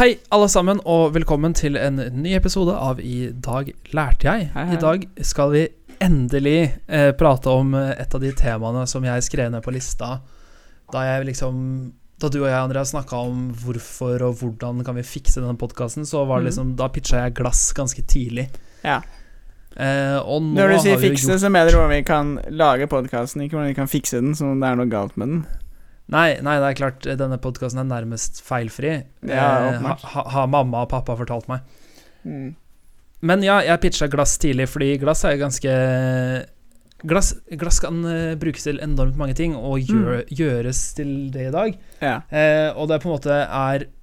Hei, alle sammen, og velkommen til en ny episode av I dag lærte jeg. Hei, hei. I dag skal vi endelig eh, prate om eh, et av de temaene som jeg skrev ned på lista da jeg liksom Da du og jeg, Andreas, snakka om hvorfor og hvordan kan vi fikse denne podkasten, så var det Mhm. liksom Da pitcha jeg glass ganske tidlig. Ja. Eh, og nå Når du sier fikse, gjort så mener du hvordan vi kan lage podkasten, ikke hvordan vi kan fikse den som om det er noe galt med den. Nei, nei, det er klart, eh, denne podkasten er nærmest feilfri. Ja, Eh, åpenbart. ha, ha, har mamma og pappa fortalt meg. Men ja, jeg pitcha glass tidlig, fordi glass er ganske Glass, glass kan eh, brukes til enormt mange ting, og gjør, gjøres til det i dag. Ja. Eh, og det på en måte er eh, eh,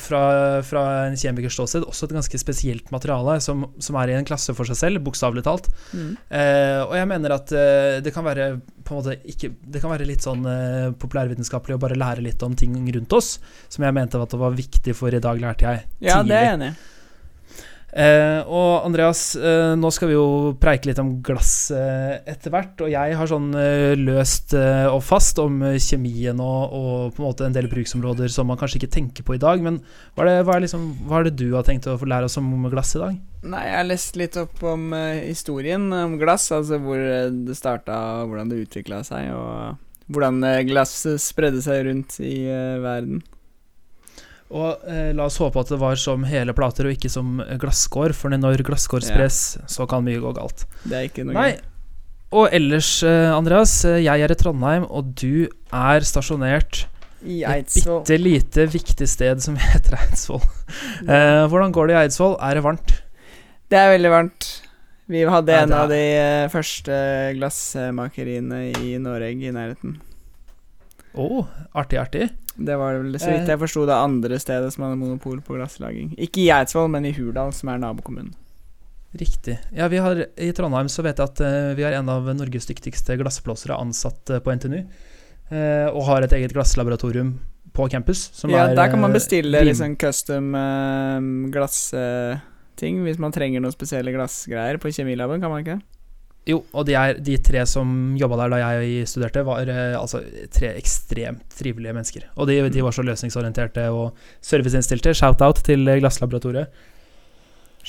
fra, fra en kjemikers ståsted også et ganske spesielt materiale som, som er i en klasse for seg selv, bokstavelig talt. Mm. Eh, og jeg mener at eh, det kan være på en måte ikke Det kan være litt sånn eh, populærvitenskapelig å bare lære litt om ting rundt oss, som jeg mente at det var viktig for i dag lærte jeg ja, det er jeg tidlig. enig i. Eh, og Andreas, eh, nå skal vi jo preike litt om glass eh, etter hvert. Og jeg har sånn eh, løst eh, og fast om eh, kjemien og, og på en måte en del bruksområder som man kanskje ikke tenker på i dag. Men hva er det, hva er liksom, hva er det du har tenkt å få lære oss om glass i dag? Nei, jeg har lest litt opp om historien om glass, altså hvor det starta, hvordan det utvikla seg, og hvordan glasset spredde seg rundt i verden. Og eh, la oss håpe at det var som hele plater og ikke som glasskår, for når glasskår Ja. spres, så kan mye gå galt. Det er ikke noe Nei. Og ellers, eh, Andreas, eh, jeg er i Trondheim, og du er stasjonert I et Eidsvoll. bitte lite viktig sted som heter Eidsvoll. Eh, hvordan går det i Eidsvoll? Er det varmt? Det er veldig varmt. Vi hadde Ja, en av de eh, første glassmakeriene i Norge i nærheten. Å, artig, artig. Det var vel, så Eh. vidt jeg forsto, det andre stedet som hadde monopol på glasslaging. Ikke i Eidsvoll, men i Hurdal, som er nabokommunen. Riktig. Ja, vi har, I Trondheim så vet jeg at uh, vi har en av Norges dyktigste glassblåsere ansatt uh, på NTNU. Uh, og har et eget glasslaboratorium på campus. Som Ja, er, der kan man eh, bestille liksom custom glassting hvis man trenger noen spesielle glassgreier på kjemilaben, kan man ikke? Jo, og de, er, de tre som jobba der da jeg studerte, var eh, altså tre ekstremt trivelige mennesker. Og de, de var så løsningsorienterte og serviceinnstilte. Shout-out til eh, Glasslaboratoriet.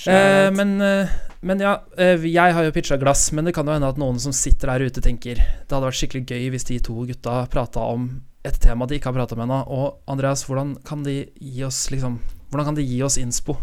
Eh, men, eh, men ja, eh, jeg har jo pitcha glass, men det kan jo hende at noen som sitter der ute, tenker det hadde vært skikkelig gøy hvis de to gutta prata om et tema de ikke har prata om ennå. Og Andreas, hvordan kan de gi oss liksom Hvordan kan de gi oss innspo?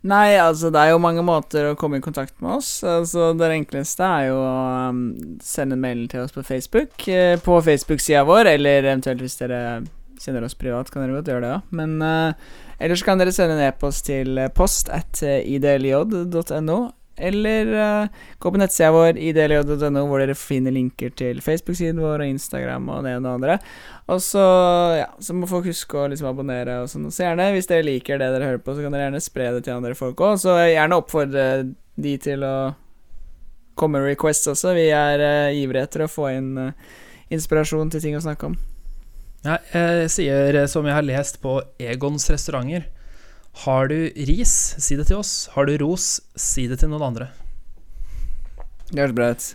Nei, altså det er jo mange måter å komme i kontakt med oss. Altså Det enkleste er jo å um, sende en mail til oss på Facebook. eh, på Facebook-sida vår, eller eventuelt hvis dere kjenner oss privat, kan dere godt gjøre det òg. Men uh, ellers kan dere sende en e-post til eh, post at idlj.no. Eller uh, gå på nettsida vår idlj.no, hvor dere finner linker til Facebook-siden vår og Instagram og det ene og det andre. Og så, ja, så må folk huske å liksom abonnere og sånn. Så gjerne, hvis dere liker det dere hører på, så kan dere gjerne spre det til andre folk òg. Så gjerne oppfordre de til å komme med requests også. Vi er uh, ivrige etter å få inn uh, inspirasjon til ting å snakke om. Ja, jeg sier som jeg har lest på Egons restauranter. Har du ris, si det til oss. Har du ros, si det til noen andre. Det høres bra ut.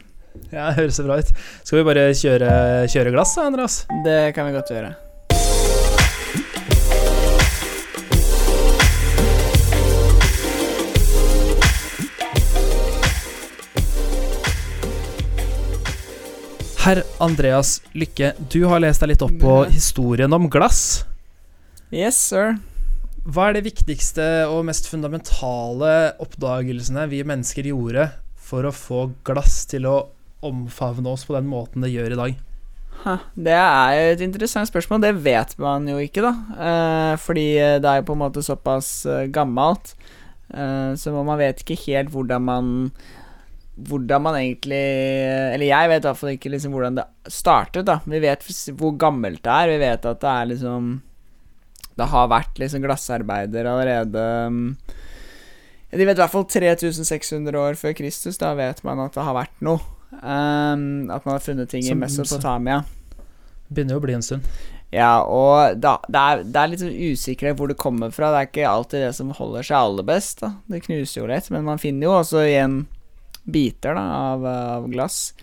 Ja, det høres bra ut. Skal vi bare kjøre, kjøre glass, da, Andreas? Det kan vi godt gjøre. Herr Andreas Lykke, du har lest deg litt opp på historien om glass. Yes, sir. Hva er de viktigste og mest fundamentale oppdagelsene vi mennesker gjorde for å få glass til å omfavne oss på den måten det gjør i dag? Det er jo et interessant spørsmål. Det vet man jo ikke, da. Eh, fordi det er jo på en måte såpass eh, gammelt. Eh, så man vet ikke helt hvordan man Hvordan man egentlig Eller jeg vet i hvert fall ikke liksom hvordan det startet, da. Vi vet hvor gammelt det er. Vi vet at det er liksom Det har vært liksom glassarbeider allerede mm, De vet i hvert fall 3600 år før Kristus. Da vet man at det har vært noe. Um, at man har funnet ting Som- i Mesopotamia. Begynner jo å bli en stund. Ja, og da, det, er, det er litt sånn usikkerhet hvor det kommer fra. Det er ikke alltid det som holder seg aller best. da Det knuser jo litt, men man finner jo også igjen biter da av, av glass.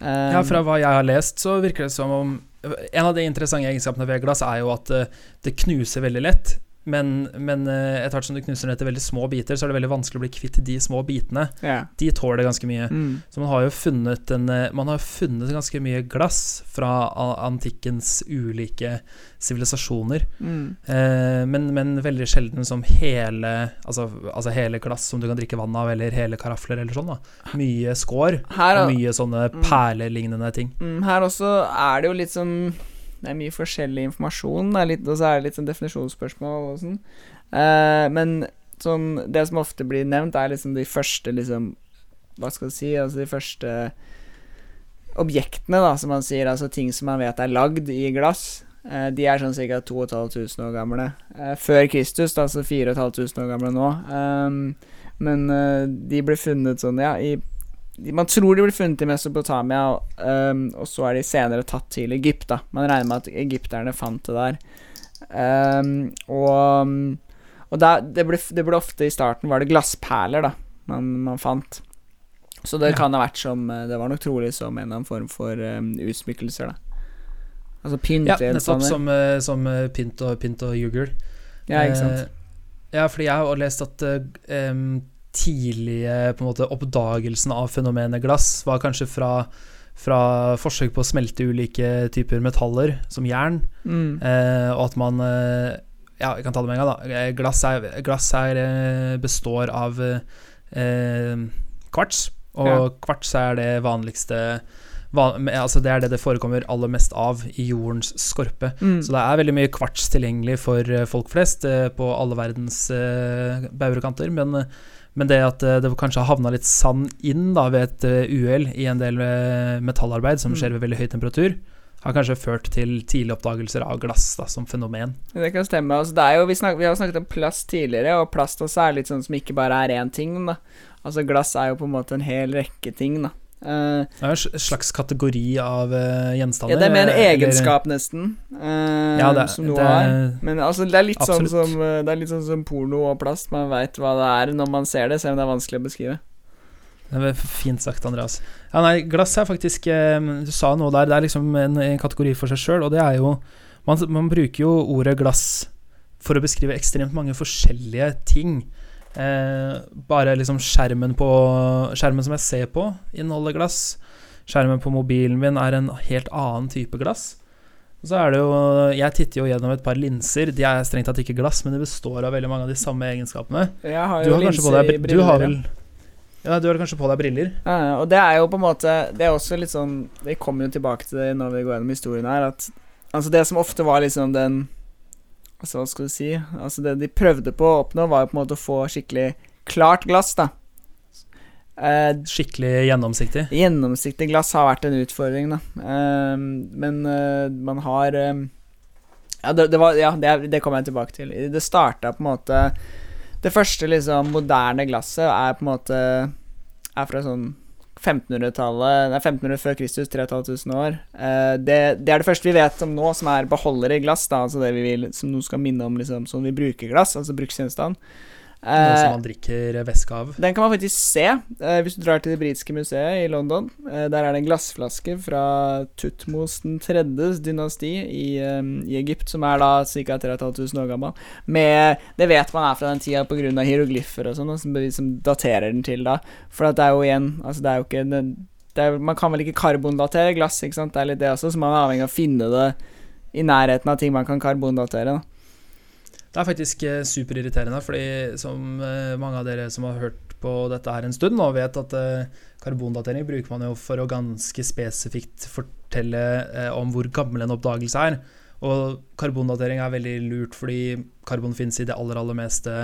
Um, Ja, fra hva jeg har lest, så virker det som om En av de interessante egenskapene ved glass er jo at eh, det knuser veldig lett. Men, men eh, etter hvert som du knuser ned til veldig små biter, så er det veldig vanskelig å bli kvitt de små bitene. Yeah. De tåler ganske mye. Mm. Så man har jo funnet, en, eh, man har funnet ganske mye glass fra antikkens ulike sivilisasjoner. Mm. Eh, men, men veldig sjelden som hele altså, altså hele glass som du kan drikke vann av, eller hele karafler eller sånn. da Mye skår og mye sånne Mm. perlelignende ting. mm, her også er det jo litt sånn Det er mye forskjellig informasjon, litt, og så er det litt sånn definisjonsspørsmål og sånn. Uh, men sånn Det som ofte blir nevnt, er liksom de første liksom Hva skal jeg si Altså de første objektene, da, som man sier. Altså ting som man vet er lagd i glass. Uh, de er sånn ca. 2500 år gamle. Uh, før Kristus, da, altså 4500 år gamle nå. Um, men de ble funnet sånn, ja, i Man tror de ble funnet i Mesopotamia, ehm, og så er de senere tatt til Egypt, da. Man regner med at egypterne fant det der. Ehm, og og da, det, ble, det ble ofte i starten var det glassperler, da, man, man fant. Så det Ja. kan ha vært som eh, Det var nok trolig som en eller annen form for um, utsmykkelser, da. Altså pynt Ja, nettopp som, eh, som eh, pynt og, pynt og jugel. Ja, ikke sant. Uh, ja, fordi jeg har lest at em, tidlige måte oppdagelsen av fenomenet glass var kanskje fra, fra forsøk på å smelte ulike typer metaller, som jern, Mm. eh, og at man eh, Ja, jeg kan ta det med en gang, da. Eh, Glass, er, glass er, eh, består av eh, kvarts, og Ja. kvarts er det vanligste van, Altså det er det det forekommer aller mest av i jordens skorpe. Mm. Så det er veldig mye kvarts tilgjengelig for folk flest eh, på alle verdens eh, baurekanter. Men, eh, men det at eh, det kanskje har havna litt sand inn da ved et eh, uhell i en del eh, metallarbeid som Mm. skjer ved veldig høy temperatur, har kanskje ført til tidlige oppdagelser av glass da, som fenomen. Det kan stemme. Altså, det jo, vi, snak, vi har snakket om plast tidligere, og plast også er litt sånn som ikke bare er én ting. Da. Altså Glass er jo på en måte en hel rekke ting. Da. Eh, Det er en slags kategori av uh, gjenstander. ja, det er mer en egenskap, eller- nesten, uh, Ja, det, som noe har. Men altså, det er sånn som eh, Det er litt sånn som porno og plast. Man veit hva det er når man ser det, selv om det er vanskelig å beskrive. Det er fint sagt, Andreas. Ja, nei, glass er faktisk Du sa noe der. Det er liksom en, en kategori for seg sjøl, og det er jo man, man bruker jo ordet glass for å beskrive ekstremt mange forskjellige ting. Eh, bare liksom skjermen på Skjermen som jeg ser på, inneholder glass. Skjermen på mobilen min er en helt annen type glass. Og så er det jo Jeg titter jo gjennom et par linser. De er strengt tatt ikke glass, men de består av veldig mange av de samme egenskapene. Jeg har Du har kanskje på linser i deg Du briller, har vel Ja, du har kanskje på deg briller? Ja, og det er jo på en måte Det er også litt sånn Vi kommer jo tilbake til det når vi går gjennom historien her, at Altså, det som ofte var liksom den Altså, hva skal du si Altså, det de prøvde på å oppnå, var jo på en måte å få skikkelig klart glass, da. Eh, Skikkelig gjennomsiktig. Gjennomsiktig glass har vært en utfordring, da. Eh, men eh, man har ehm, Ja, det, det var Ja, det, det kommer jeg tilbake til. Det starta på en måte Det første liksom moderne glasset er på en måte Er fra sånn 1500-tallet Nei, 1500 før Kristus, 3500 år. Eh, det, det er det første vi vet om nå, som er beholdere i glass, da, altså det vi vil Som noe skal minne om liksom sånn vi bruker glass, altså bruksgjenstand. Eh, som man drikker væske av. den kan man faktisk se eh, hvis du drar til det britiske museet i London. Eh, der er det en glassflaske fra Tutmos den tredjes dynasti i, eh, i Egypt, som er da ca. 3500 år gammel. Med, det vet man er fra den tida pga. hieroglyffer og sånn, som, som daterer den til da. For det er jo igjen Altså, det er jo ikke den, er, Man kan vel ikke karbondatere glass, ikke sant? Det er litt det også, så man er avhengig av å finne det i nærheten av ting man kan karbondatere. da Det er faktisk eh, superirriterende, fordi som eh, mange av dere som har hørt på dette her en stund, nå vet at eh, karbondatering bruker man jo for å ganske spesifikt fortelle om hvor gammel en oppdagelse er. Og karbondatering er veldig lurt fordi karbon finnes i det aller, aller meste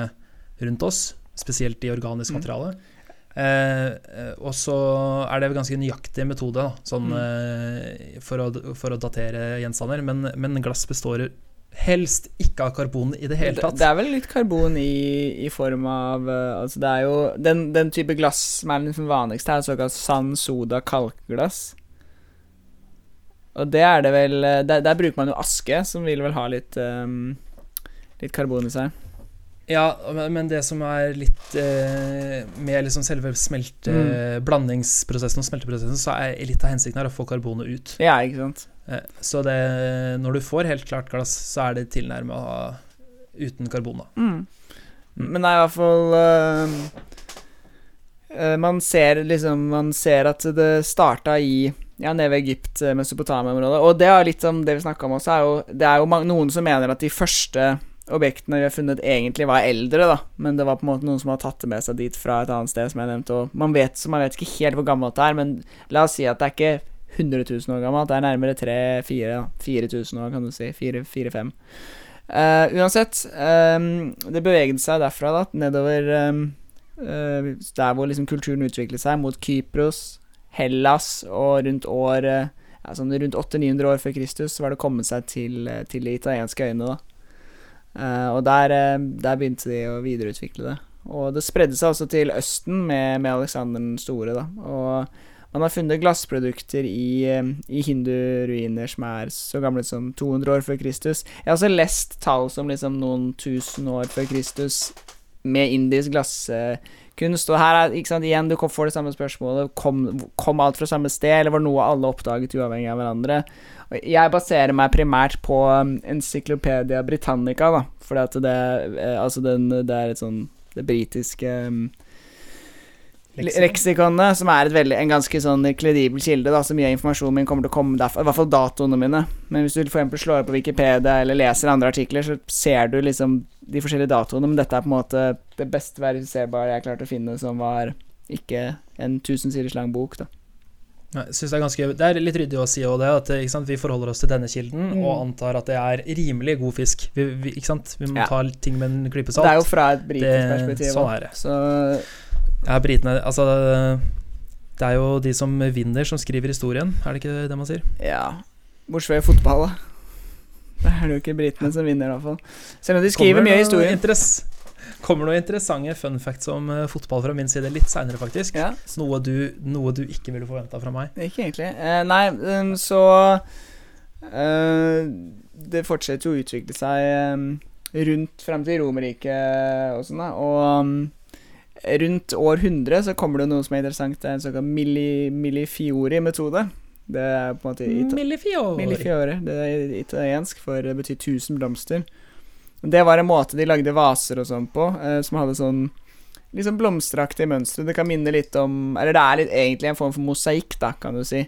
rundt oss, spesielt i organisk Mm. materiale. Eh, og så er det en ganske nøyaktig metode da, sånn, Mm. eh, for, å, for å datere gjenstander, men, men glass består helst ikke av karbon i det hele tatt. det er vel litt karbon i, i form av eh, Altså, det er jo Den, den type glass som er den vanligste, er såkalt sand, soda, kalkglass. Og det er det vel eh, Der, der bruker man jo aske, som vil vel ha litt um, Litt karbon i seg. Ja, men men det som er litt eh, med liksom selve smelte, Mm. blandingsprosessen og smelteprosessen, så er litt av hensikten her å få karbonet ut. Ja, ikke sant? Eh, så det, når du får helt klart glass, så er det tilnærma uten karbon. da. Mm. Men det er i hvert fall øh, Man ser liksom Man ser at det starta i ja, nede ved Egypt, Mesopotamia-området. Og det er litt som det vi snakka om også, er jo Det er jo mange, noen som mener at de første objektene vi har funnet, egentlig var eldre, da. Men det var på en måte noen som har tatt det med seg dit fra et annet sted, som jeg nevnte. Og man vet, så man vet ikke helt hvor gammelt det er, men la oss si at det er ikke 100 000 år gammelt. Det er nærmere 3000-4000 år, kan du si. 4-5. Uh, uansett, um, det beveget seg derfra da, nedover um, uh, der hvor liksom kulturen utviklet seg, mot Kypros, Hellas, og rundt år uh, ja, sånn rundt 800-900 år før Kristus var det kommet seg til, til de italienske øyene. da. og der, der, begynte de å videreutvikle det. Og det spredde seg også til Østen med, med Alexander den store. da. Og man har funnet glassprodukter i, i hinduruiner som er så gamle som 200 år før Kristus. Jeg har også lest tall som liksom noen tusen år før Kristus med indisk glasskunst. Og her er, ikke sant, igjen, du får det samme spørsmålet. Kom, kom alt fra samme sted, eller var noe alle oppdaget uavhengig av hverandre? Jeg baserer meg primært på Encyclopedia Britannica, da, fordi at det, eh, altså den, det er et sånn Det britiske leksikonet, som er veldig, en ganske sånn kledibel kilde, da, så mye av informasjonen min kommer til å komme derfra. I hvert fall datoene mine. Men hvis du f.eks. slår opp på Wikipedia eller leser andre artikler, så ser du liksom de forskjellige datoene, men dette er på en måte det best verifiserbare jeg klarte å finne, som var ikke en tusen siders lang bok, da. Jeg synes det, er ganske, det er litt ryddig å si også det, at sant, vi forholder oss til denne kilden mm. og antar at det er rimelig god fisk. Vi, vi, vi må ja. ta ting med en klype salt. Det er jo fra et britisk perspektiv. Sånn er det. Så ja, britene Altså, det er jo de som vinner, som skriver historien, er det ikke det man sier? Ja. Bortsett fra fotball, da. Det er det jo ikke britene som vinner, i hvert fall. Selv om de skriver Kommer mye historie. Kommer noen interessante fun facts om uh, fotball fra min side litt seinere, faktisk. Ja. Noe, du, noe, du, ikke ville forventa fra meg. Ikke egentlig. Uh, nei, um, så uh, Det fortsetter jo å utvikle seg um, rundt frem til Romerriket og sånn, da. Og um, rundt år 100 så kommer det noe som er interessant. Det er en såkalt milli, millifiori-metode. Det er på en måte Millifiori. millifiori. Det er italiensk for det betyr 1000 blomster. Det var en måte de lagde vaser og sånn på, eh, som hadde sånn liksom blomsteraktig mønster. Det kan minne litt om Eller det er litt, egentlig en form for mosaikk, da, kan du si.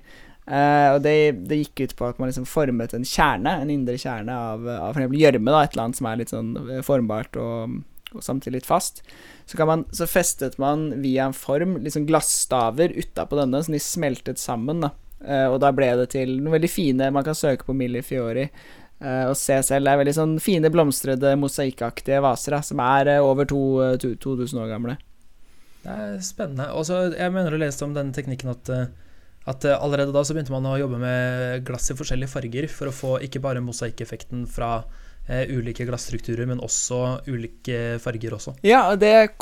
Eh, og det, det, gikk ut på at man liksom formet en kjerne, en indre kjerne av, av f.eks. gjørme, da, et eller annet som er litt sånn eh, formbart og, og samtidig litt fast. Så, man, så, festet man via en form liksom glassstaver utapå denne, så de smeltet sammen. da. Uh, og da ble det til noe veldig fine Man kan søke på Milli Fiori uh, og se selv. Det er veldig sånn fine, blomstrede, mosaikkaktige vaser da, som er uh, over to, to, 2000 år gamle. Det er spennende. Også, Jeg mener å lese om denne teknikken at, at allerede da så begynte man å jobbe med glass i forskjellige farger for å få ikke bare mosaikkeffekten fra ulike glassstrukturer, men også ulike farger også. Ja, og det, jeg,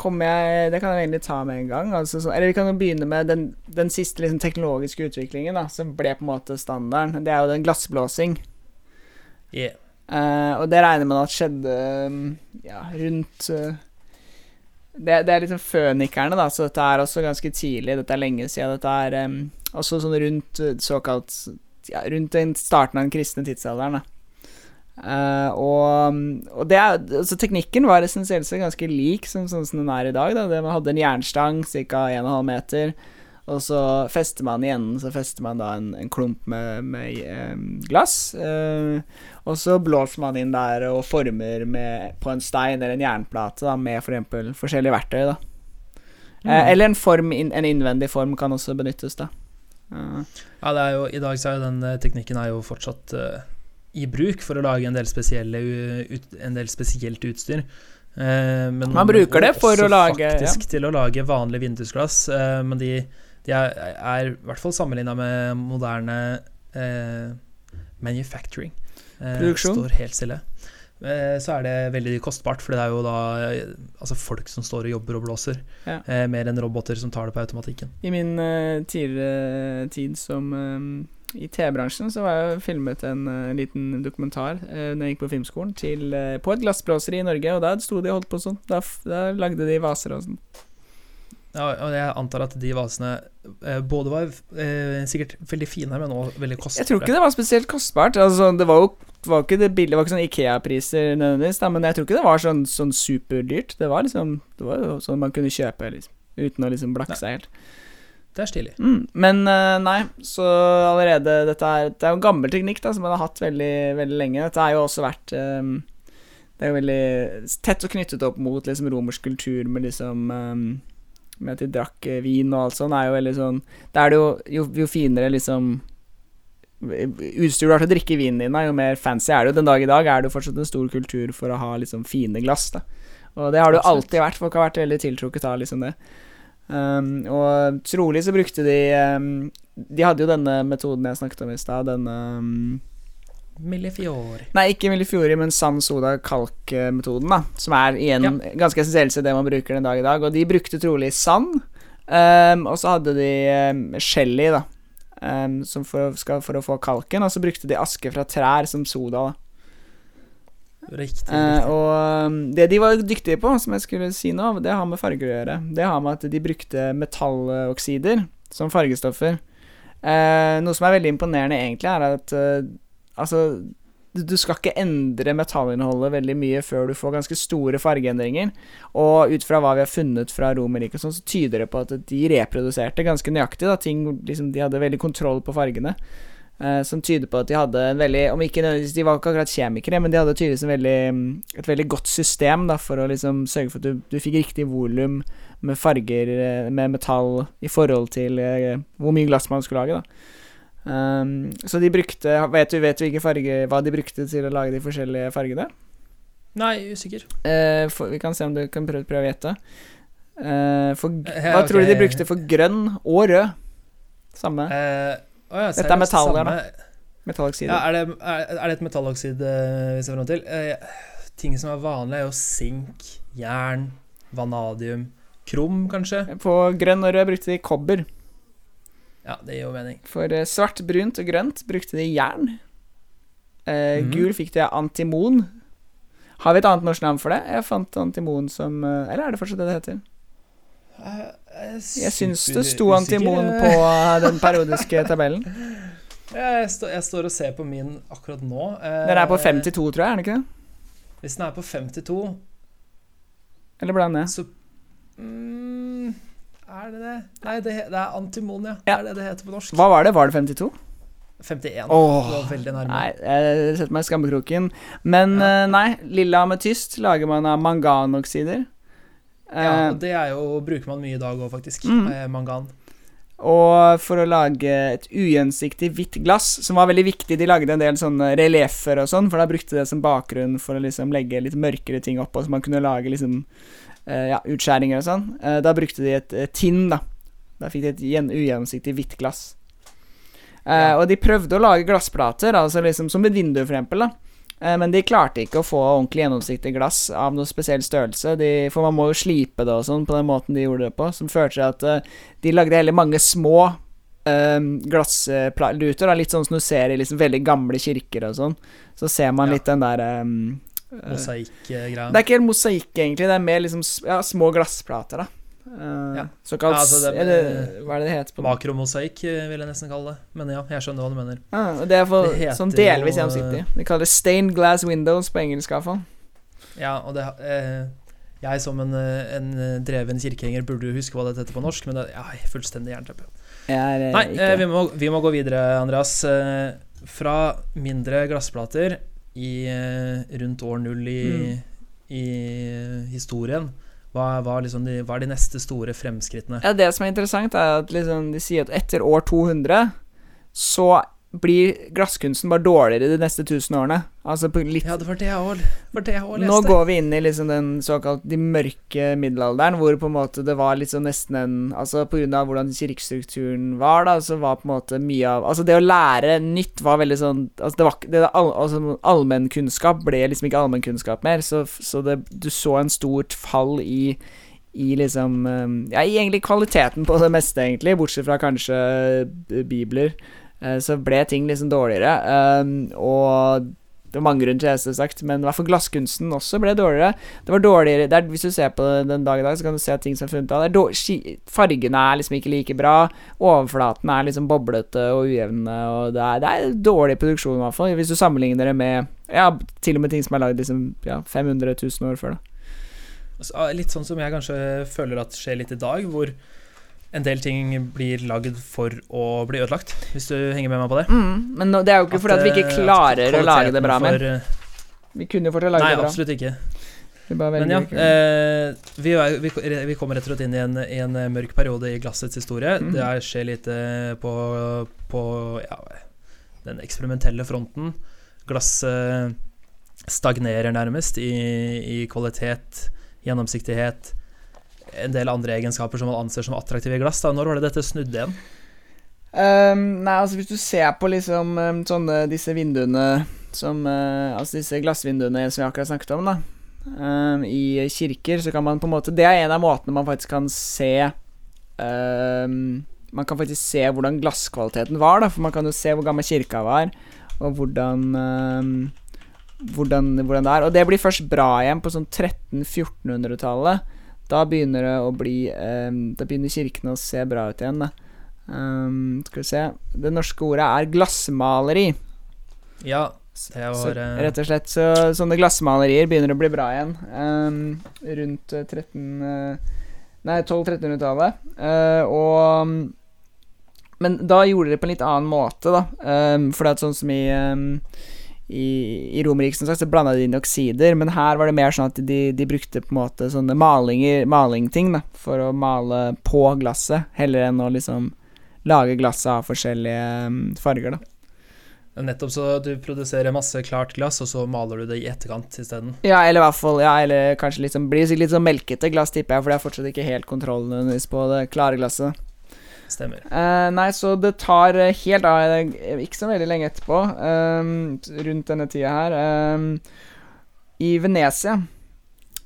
det kan jeg egentlig ta med en gang. Altså, så, eller vi kan jo begynne med den, den siste liksom, teknologiske utviklingen da, som ble på en måte standarden. Det er jo den glassblåsing. Yeah. Uh, og det regner man at skjedde ja, rundt uh, det, det, er liksom fønikerne, da, så dette er også ganske tidlig. Dette er lenge siden. Dette er um, også sånn rundt såkalt ja, Rundt starten av den kristne tidsalderen. da Uh, og, og det altså teknikken var essensielt sett ganske lik som, sånn som den er i dag. Da. Det, man hadde en jernstang ca. 1,5 meter, og så fester man i enden Så fester man da en, en klump med, med um, glass. Uh, og så blåser man inn der og former med, på en stein eller en jernplate da, med f.eks. For forskjellige verktøy. Da. Mm. Uh, eller en, form, en innvendig form kan også benyttes. da Ja, det er jo, i dag så er jo den teknikken er jo fortsatt i bruk for å lage en del, en del spesielt utstyr. Eh, man bruker det for å lage faktisk ja. til å lage vanlig vindusglass, eh, men de, de, er, er, i hvert fall sammenligna med moderne eh, manufacturing. Eh, Produksjon. Står helt stille. Eh, så er det veldig kostbart, for det er jo da altså folk som står og jobber og blåser, ja. Eh, mer enn roboter som tar det på automatikken. I min tidligere tid som i TV-bransjen så var jeg filmet en uh, liten dokumentar uh, når jeg gikk på filmskolen, til, uh, på et glassblåseri i Norge, og da sto de og holdt på sånn. Da, da lagde de vaser og sånn. Ja, og jeg antar at de vasene eh, både var eh, sikkert veldig fine, men også veldig kostbare. Jeg tror ikke det var spesielt kostbart. Altså, det var jo var ikke det billige, det var ikke sånn Ikea-priser nødvendigvis, da, men jeg tror ikke det var sånn, sånn superdyrt. Det var liksom Det var jo sånn man kunne kjøpe liksom, uten å liksom blakke seg helt. Det er stilig. Mm, men eh, nei, så allerede Dette er, det er jo en gammel teknikk da som man har hatt veldig, veldig lenge. Dette har jo også vært um, Det er jo veldig tett og knyttet opp mot liksom romersk kultur med liksom um, Med at de drakk eh, vin og alt sånt, er jo veldig sånn Da er det jo Jo, jo finere liksom utstyr du har til å drikke vinen din jo mer fancy er det jo. Den dag i dag er det jo fortsatt en stor kultur for å ha liksom fine glass. da Og det har det jo alltid vært. Folk har vært veldig tiltrukket av liksom det. Um, og trolig så brukte de um, De hadde jo denne metoden jeg snakket om i stad, denne um, Millifiori. Nei, ikke Millifiori, men sand-soda-kalk Metoden da. Som er igjen ja. ganske essensielt til det man bruker den dag i dag. Og de brukte trolig sand. Um, og så hadde de um, Shelly, da. Um, for, skal, for, å få kalken. Og så brukte de aske fra trær som soda, da. Riktig. Eh, og det de var dyktige på, som jeg skulle si nå, det har med farger å gjøre. Det har med at de brukte metalloksider som fargestoffer. Eh, noe som er veldig imponerende, egentlig, er at eh, altså du skal ikke endre metallinnholdet veldig mye før du får ganske store fargeendringer. Og ut fra hva vi har funnet fra Romerriket, sånn, så tyder det på at de reproduserte ganske nøyaktig. Da, ting, liksom, de hadde veldig kontroll på fargene. Uh, som tyder på at de hadde en veldig Om ikke nødvendigvis De var ikke akkurat kjemikere, men de hadde tydeligvis veldig, et veldig godt system da, for å liksom sørge for at du, du fikk riktig volum med farger, eh, med metall, i forhold til uh, hvor mye glass man skulle lage. da Um, så de brukte Vet du, vet du hvilke farge, hva de brukte til å lage de forskjellige fargene? Nei, usikker. Uh, for, vi kan se om du kan prøve, prøve å gjette. Uh, for, hva okay. tror du de brukte for grønn og rød? Samme. Uh, oh ja, Dette er metaller, da. Metalloksider. Ja, er, det, er, er, det et metalloksid vi ser fram til? ting som er vanlig, er jo sink, jern, vanadium, krom, kanskje. På grønn og rød brukte de kobber. Ja, det gir jo mening. For uh, svart, brunt og grønt brukte de jern. Uh, mm. Gul fikk de antimon. Har vi et annet norsk navn for det? Jeg fant antimon som uh, Eller er det fortsatt det det heter? Jeg syns det sto antimon på den periodiske tabellen. Jeg, stå, jeg, står og ser på min akkurat nå. Den er på 52, tror jeg, er den ikke det? Hvis den er på 52 Eller ble den det? Så mm, er det det? Nei, det, det er antimon, ja. Det er det det heter på norsk. Hva var det? Var det 52? 51. Åh, det var veldig nærme. Nei, jeg setter meg i skammekroken. Men ja. uh, nei, lilla ametyst lager man av manganoksider. Ja, og det er jo, bruker man mye i dag òg, faktisk. Mm. mangan. Og for å lage et ugjensiktig hvitt glass, som var veldig viktig De lagde en del sånne relieffer og sånn, for da brukte de det som bakgrunn for å liksom legge litt mørkere ting oppå, så man kunne lage liksom Eh, ja, utskjæringer og sånn. Eh, da brukte de et tinn, da. Da fikk de et ugjennomsiktig hvitt glass. Eh, ja. Og de prøvde å lage glassplater, altså liksom som et vindu, for eksempel, da. Men de klarte ikke å få ordentlig gjennomsiktig glass av noe spesiell størrelse. De, for man må jo slipe det og sånn på den måten de gjorde det på, som førte til at uh, de lagde heller mange små uh, glassluter. Litt sånn som du ser i liksom veldig gamle kirker og sånn. Så ser man ja. litt den der um, Mosaikkgreia. Det er ikke helt mosaikk, egentlig. Det er mer liksom ja, små glassplater, da. Uh, ja. Såkalt ja, altså det, det, Hva er det det heter? Makromosaikk, eh, vil jeg nesten kalle det. Men ja, jeg skjønner hva du mener. Ah, det er for, det sånn delvis gjennomsiktig. De kaller det stained glass windows på engelsk, iallfall. Ja, og det eh, Jeg som en, en, dreven kirkehenger burde jo huske hva dette heter på norsk, men det er fullstendig jernteppe. Nei, eh, vi, må, vi, må, gå videre, Andreas. Eh, fra mindre glassplater i, eh, rundt år null i, mm. i historien. Hva, hva, liksom de, hva, er de neste store fremskrittene? Ja, Det som er interessant, er at liksom de sier at etter år 200 så blir glasskunsten bare dårligere de neste tusen årene. Altså litt, ja, det var det jeg òg leste. Nå går vi inn i liksom den såkalt de mørke middelalderen, hvor på en måte det var liksom nesten en Altså på grunn av hvordan kirkestrukturen var, da, så var på en måte mye av Altså det å lære nytt var veldig sånn Altså det var det, all, altså, allmennkunnskap ble liksom ikke allmennkunnskap mer, så, så det, du så en stort fall i i liksom Ja, i egentlig kvaliteten på det meste, egentlig, bortsett fra kanskje bibler. Eh, så ble ting liksom dårligere. Um, og Det var mange grunner til det, sagt, men i hvert fall glasskunsten også ble dårligere. Det var dårligere det er, Hvis du ser på det den dag i dag, så kan du se at ting som er funnet av. Det Fargene er liksom ikke like bra. Overflaten er liksom boblete og ujevne, og det er, det er dårlig produksjon, i hvert fall. Hvis du sammenligner det med Ja, til og med ting som er lagd liksom ja, 500 000 år før, da. Litt sånn som jeg kanskje føler at skjer litt i dag, hvor en del ting blir lagd for å bli ødelagt, hvis du henger med meg på det. Mm, men det er jo ikke fordi at vi ikke eh, klarer å lage det bra eh, Vi kunne jo fortsatt lage Nei, det bra. Nei, absolutt ikke. Men ja, eh, vi, er- vi, vi kommer rett og slett inn i en, en mørk periode i glassets historie. Mm. Det er, skjer lite på, på ja, den eksperimentelle fronten. Glasset stagnerer nærmest i, i kvalitet, gjennomsiktighet, en del andre egenskaper som man anser som attraktive i glass. Da. Når var det dette snudde igjen? Um, nei, altså hvis du ser på liksom ehm, sånne disse vinduene som uh, Altså disse glassvinduene som vi akkurat snakket om, da. Um, I kirker, så kan man på en måte Det er en av måtene man faktisk kan se um, Man kan faktisk se hvordan glasskvaliteten var, da. For man kan jo se hvor gammel kirka var, og hvordan hvordan, hvordan det er. Og det blir først bra igjen på sånn 1300-1400-tallet. Da begynner det å bli ehm, Da begynner kirkene å se bra ut igjen, da. Um, skal vi se Det norske ordet er glassmaleri. Ja, det var så, rett og slett så sånne glassmalerier begynner å bli bra igjen. Um, rundt eh, 13 eh, Nei, 1200-1300-tallet. Uh, og Men da gjorde de det på en litt annen måte, da. Um, for det er sånn som i i, i Romerriket som sagt, så blanda de inn oksider, men her var det mer sånn at de, de brukte på en måte sånne malinger, malingting da, for å male på glasset, heller enn å liksom lage glasset av forskjellige um, farger. da. Nettopp så du produserer masse klart glass, og så maler du det i etterkant isteden. Ja, eller i hvert fall Ja, eller kanskje sånn Blir det litt sånn melkete glass, tipper jeg, for det er fortsatt ikke helt kontroll på det klare glasset. Stemmer. Uh, nei, så det tar eh, helt av eh, Ikke så veldig lenge etterpå, ehm, rundt denne tida her, ehm, i Venezia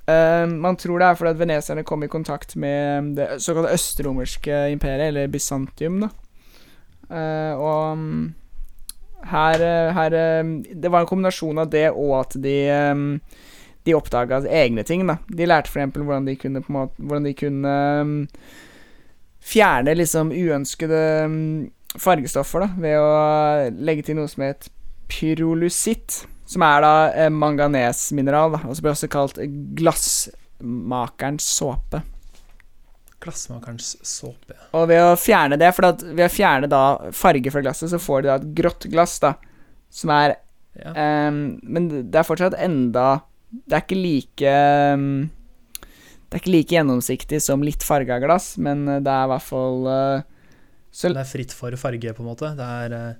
ehm, Man tror det er fordi at venesierne kom i kontakt med det såkalte østromerske imperiet, eller Bysantium, da. Uh, og mm, her, her Det var en kombinasjon av det og at de de oppdaga egne ting. da De lærte f.eks. hvordan de kunne på måte Hvordan de kunne ehm, fjerne liksom uønskede mm, fargestoffer da, ved å legge til noe som het pyrolusitt, som er da eh, manganesmineral, da, og som blir også kalt glassmakerens såpe. Glassmakerens såpe. Og ved å fjerne det, for at ved å fjerne da farge fra glasset, så får du da et grått glass, da, som er Ja. um, men det er fortsatt enda Det er ikke like ehm, Det er ikke like gjennomsiktig som litt farga glass, men eh, det er i hvert fall eh, Det er fritt for farge, på en måte. Det er eh,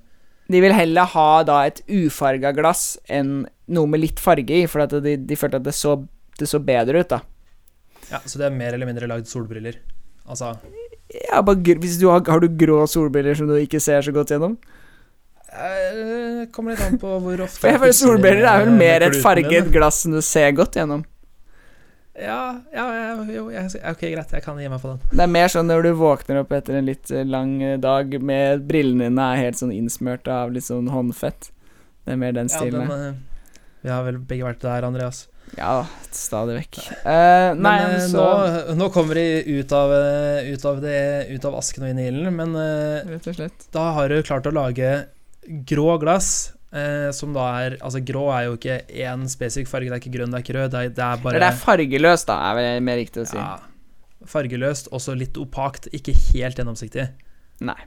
De vil heller ha da et ufarga glass enn noe med litt farge i, for de, de følte at det så, det så bedre ut, da. Ja, så det er mer eller mindre lagd solbriller. Altså Ja, bare, hvis du har, har du grå solbriller som du ikke ser så godt gjennom? Det Kommer litt an på hvor ofte For jeg føler solbriller er vel mer et farget glass som du ser godt gjennom. Ja, ja, ja jo, ok, greit. Jeg kan gi meg på den. Det er mer sånn når du våkner opp etter en litt eh, lang eh, dag med brillene dine er helt sånn innsmørt av litt sånn håndfett. Det er mer den Ja, stilen. den, eh, vi har vel begge vært der, Andreas. Ja, stadig vekk. Uh, nei, men så nå, nå kommer de ut av, ut, av det, ut av asken og inn i ilden, men uh, da har du klart å lage grå glass. Eh, som da er Altså, grå er jo ikke én spesifikk farge. Det er ikke grønn, det er ikke rød. Det er, det er bare Eller det er fargeløst, da, er vel mer riktig å si. ja, fargeløst, også litt opakt. Ikke helt gjennomsiktig. Nei.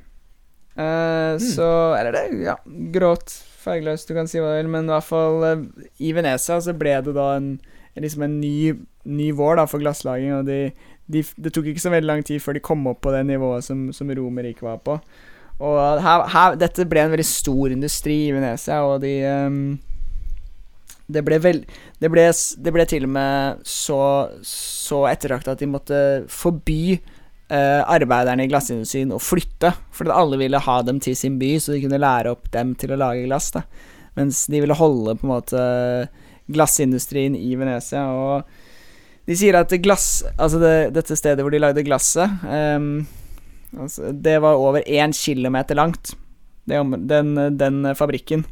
Eh, Så Eller det, ja. Grått, fargeløst, du kan si hva du vil, men i hvert fall eh, I Venezia så ble det da en liksom en ny, ny vår da for glasslaging, og de, de, det tok ikke så veldig lang tid før de kom opp på det nivået som, som Romerriket var på. Og her, her, dette ble en veldig stor industri i Venezia, og de um, det ble, vel, det, ble, det ble til og med så, så ettertrakta at de måtte forby eh, arbeiderne i glassindustrien å flytte, fordi alle ville ha dem til sin by, så de kunne lære opp dem til å lage glass. Da. Mens de ville holde på en måte glassindustrien i Venezia. Og de sier at glass Altså det, dette stedet hvor de lagde glasset ehm, altså Det var over én kilometer langt, det, den, den fabrikken.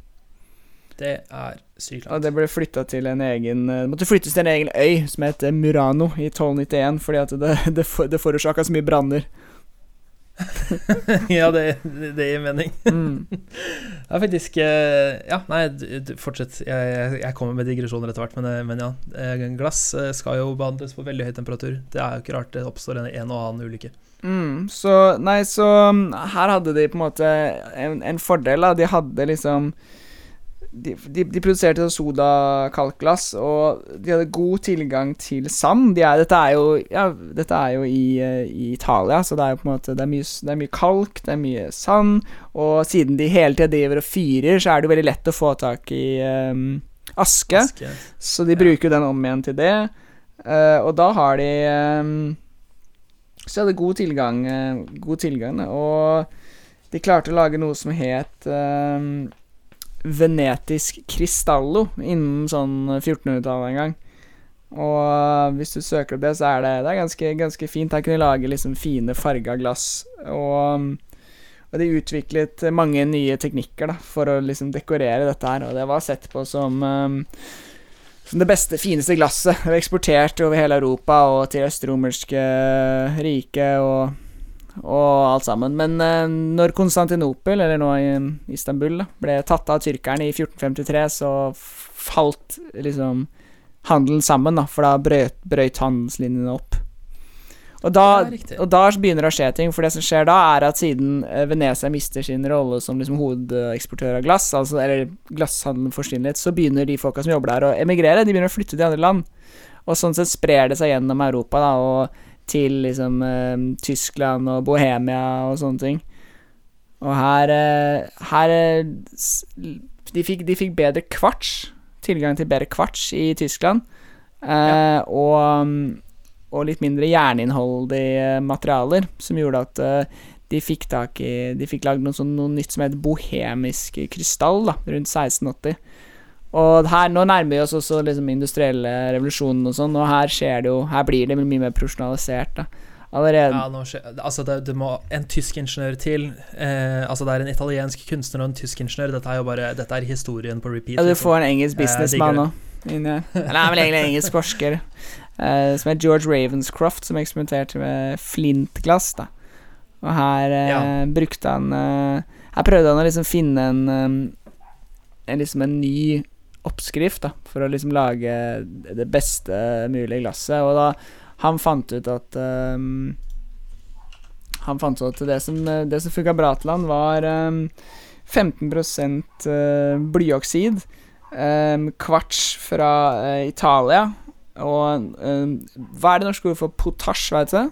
Det er sykt Og langt. det ble flytta til en egen Det måtte flyttes til en egen øy som het Murano i 1291, fordi at det, det, for- det forårsaka så mye branner. ja, det, det, gir mening. Mm. Er faktisk eh, Ja, nei, fortsett. Jeg, jeg, kommer med digresjoner etter hvert, men, eh, men ja. eh, Glass skal jo behandles på veldig høy temperatur. Det er jo ikke rart det oppstår en, en og annen ulykke. Mm, så Nei, så um, her hadde de på en måte en, en fordel, da. De hadde liksom de, de, de produserte sodakalkglass, og de hadde god tilgang til sand. De er, dette er jo, ja, dette er jo i, eh, i Italia, så det er jo på en måte Det er mye, det er mye kalk, det er mye sand, og siden de hele tida driver og fyrer, så er det jo veldig lett å få tak i um, aske. Aske. Så de bruker jo den om igjen til det. Uh, og da har de um, Så de hadde god tilgang, uh, god tilgang og de klarte å lage noe som het ehm, venetisk cristallo innen sånn 1400-tallet en gang. Og hvis du søker opp det, så er det, det er ganske, ganske fint. Her kunne de lage liksom fine farga glass. Og, og de utviklet mange nye teknikker da, for å liksom dekorere dette her, og det var sett på som ehm, som det beste, fineste glasset. Det var eksportert over hele Europa og til østromerske riket og, og alt sammen. Men eh, når Konstantinopel, eller nå i Istanbul, da, ble tatt av tyrkerne i 1453, så falt liksom handelen sammen, da, for da brøt, brøt handelslinjene opp. Og da, Ja, og da begynner det å skje ting, for det som skjer da, er at siden eh, Venezia mister sin rolle som liksom hovedeksportør av glass, altså, eller glasshandelen forsvinner litt, så begynner de folka som jobber der, å emigrere. De begynner å flytte til andre land. Og sånn sett sprer det seg gjennom Europa, da, og til liksom eh, Tyskland og Bohemia og sånne ting. Og her, eh, her eh, de, fikk, de fikk bedre kvarts, tilgang til bedre kvarts i Tyskland, Ja. og mm, og litt mindre jerninnholdige materialer, som gjorde at de fikk tak i De fikk lagd noe, sånn, noe nytt som het bohemisk krystall, da, rundt 1680. Og her, nå nærmer vi oss også liksom industrielle revolusjonen og sånn, og her skjer det jo Her blir det mye mer profesjonalisert, da. Allerede Ja, nå skje, altså det, det må en tysk ingeniør til. Eh, altså det er en italiensk kunstner og en tysk ingeniør. Dette er jo bare Dette er historien på repeat. Ja, du liksom. får en engelsk businessman businessmann digger òg inni her. Eller han er vel egentlig en engelsk forsker, eh, som er George Ravenscroft, som eksperimenterte med flintglass, da. Og her eh, Ja. brukte han eh, Her prøvde han å liksom finne en, eh, en liksom en ny oppskrift, da, for å liksom lage det beste mulige glasset, og da han fant ut at um, Han fant ut at det som, det som funka bra til han, var um, 15 eh, blyoksid, um, kvarts fra uh, Italia og eh, Hva er det norske ordet for potasj, vet du?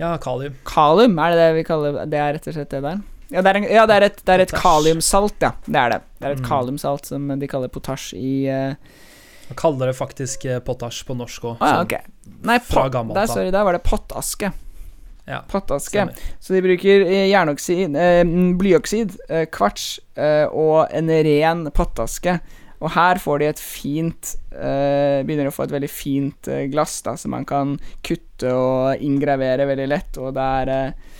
Ja, kalium. Kalium, er det det vi kaller Det er rett og slett det der? Ja, det er, en, ja, det er et, det er et kaliumsalt, ja. Det er det. Det er et Mm. kaliumsalt som de kaller potasj i uh... Man kaller det faktisk eh, potasj på norsk òg. Ah, ja, ok. Nei, fra gammelt av. sorry, der var det pottaske. Ja, Pottaske. Så de bruker eh, jernoksid, eh, mm, blyoksid, eh, kvarts eh, og en ren pottaske. Og her får de et fint eh, Begynner å få et veldig fint eh, glass da som man kan kutte og inngravere veldig lett, og det er eh,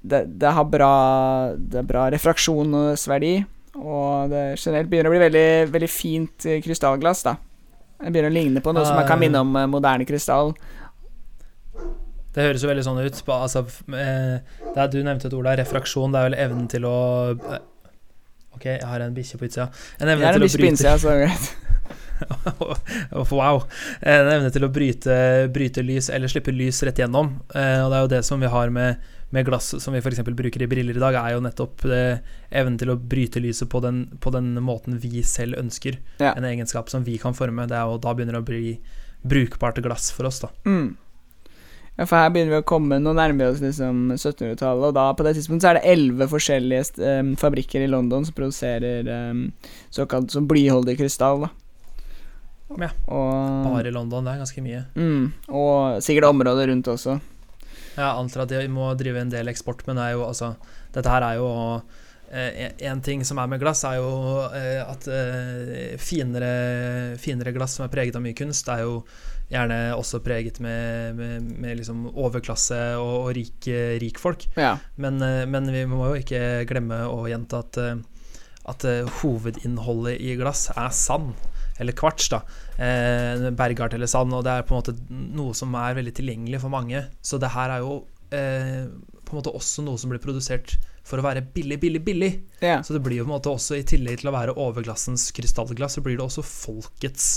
det, det har bra Det bra refraksjonsverdi, og det generelt begynner å bli veldig, veldig fint eh, krystallglass, da. Det begynner å ligne på noe som man kan minne om eh, moderne krystall. Det høres jo veldig sånn ut. Altså, eh, det er, du nevnte et ord der, refraksjon. Det er vel evnen til å eh, Ok, jeg har en bikkje på utsida. En Jeg evne er en til å på innsida, så. Wow. En evne til å bryte, bryte lys, eller slippe lys rett gjennom. Eh, og det er jo det som vi har med, med glass som vi f.eks. bruker i briller i dag, er jo nettopp eh, evnen til å bryte lyset på den, på den måten vi selv ønsker. Ja. En egenskap som vi kan forme. Det er jo, da begynner det å bli brukbart glass for oss, da. Mm. Ja, for her begynner vi å komme Nå nærmer vi oss liksom 1700-tallet, og da på det tidspunktet så er det elleve forskjellige em, fabrikker i London som produserer um, såkalt som blyholdig krystall. Da. Ja. Og, Bare i London, det er ganske mye. mm, og sikkert området rundt også. Jeg antar at de må drive en del eksport, men det er jo altså Dette her er jo eh, En ting som er med glass, er jo eh, at eh, finere, finere glass som er preget av mye kunst, er jo gjerne også preget med, med, med liksom overklasse og, og rik, rik folk. Ja. Men, eh, men vi må jo ikke glemme å gjenta at, at hovedinnholdet i glass er sand, eller kvarts, da. Eh, bergart eller sand, og det er på en måte noe som er veldig tilgjengelig for mange. Så det her er jo eh, på en måte også noe som blir produsert for å være billig, billig, billig. Ja. Så det blir jo på en måte også, i tillegg til å være overglassens krystallglass, så blir det også folkets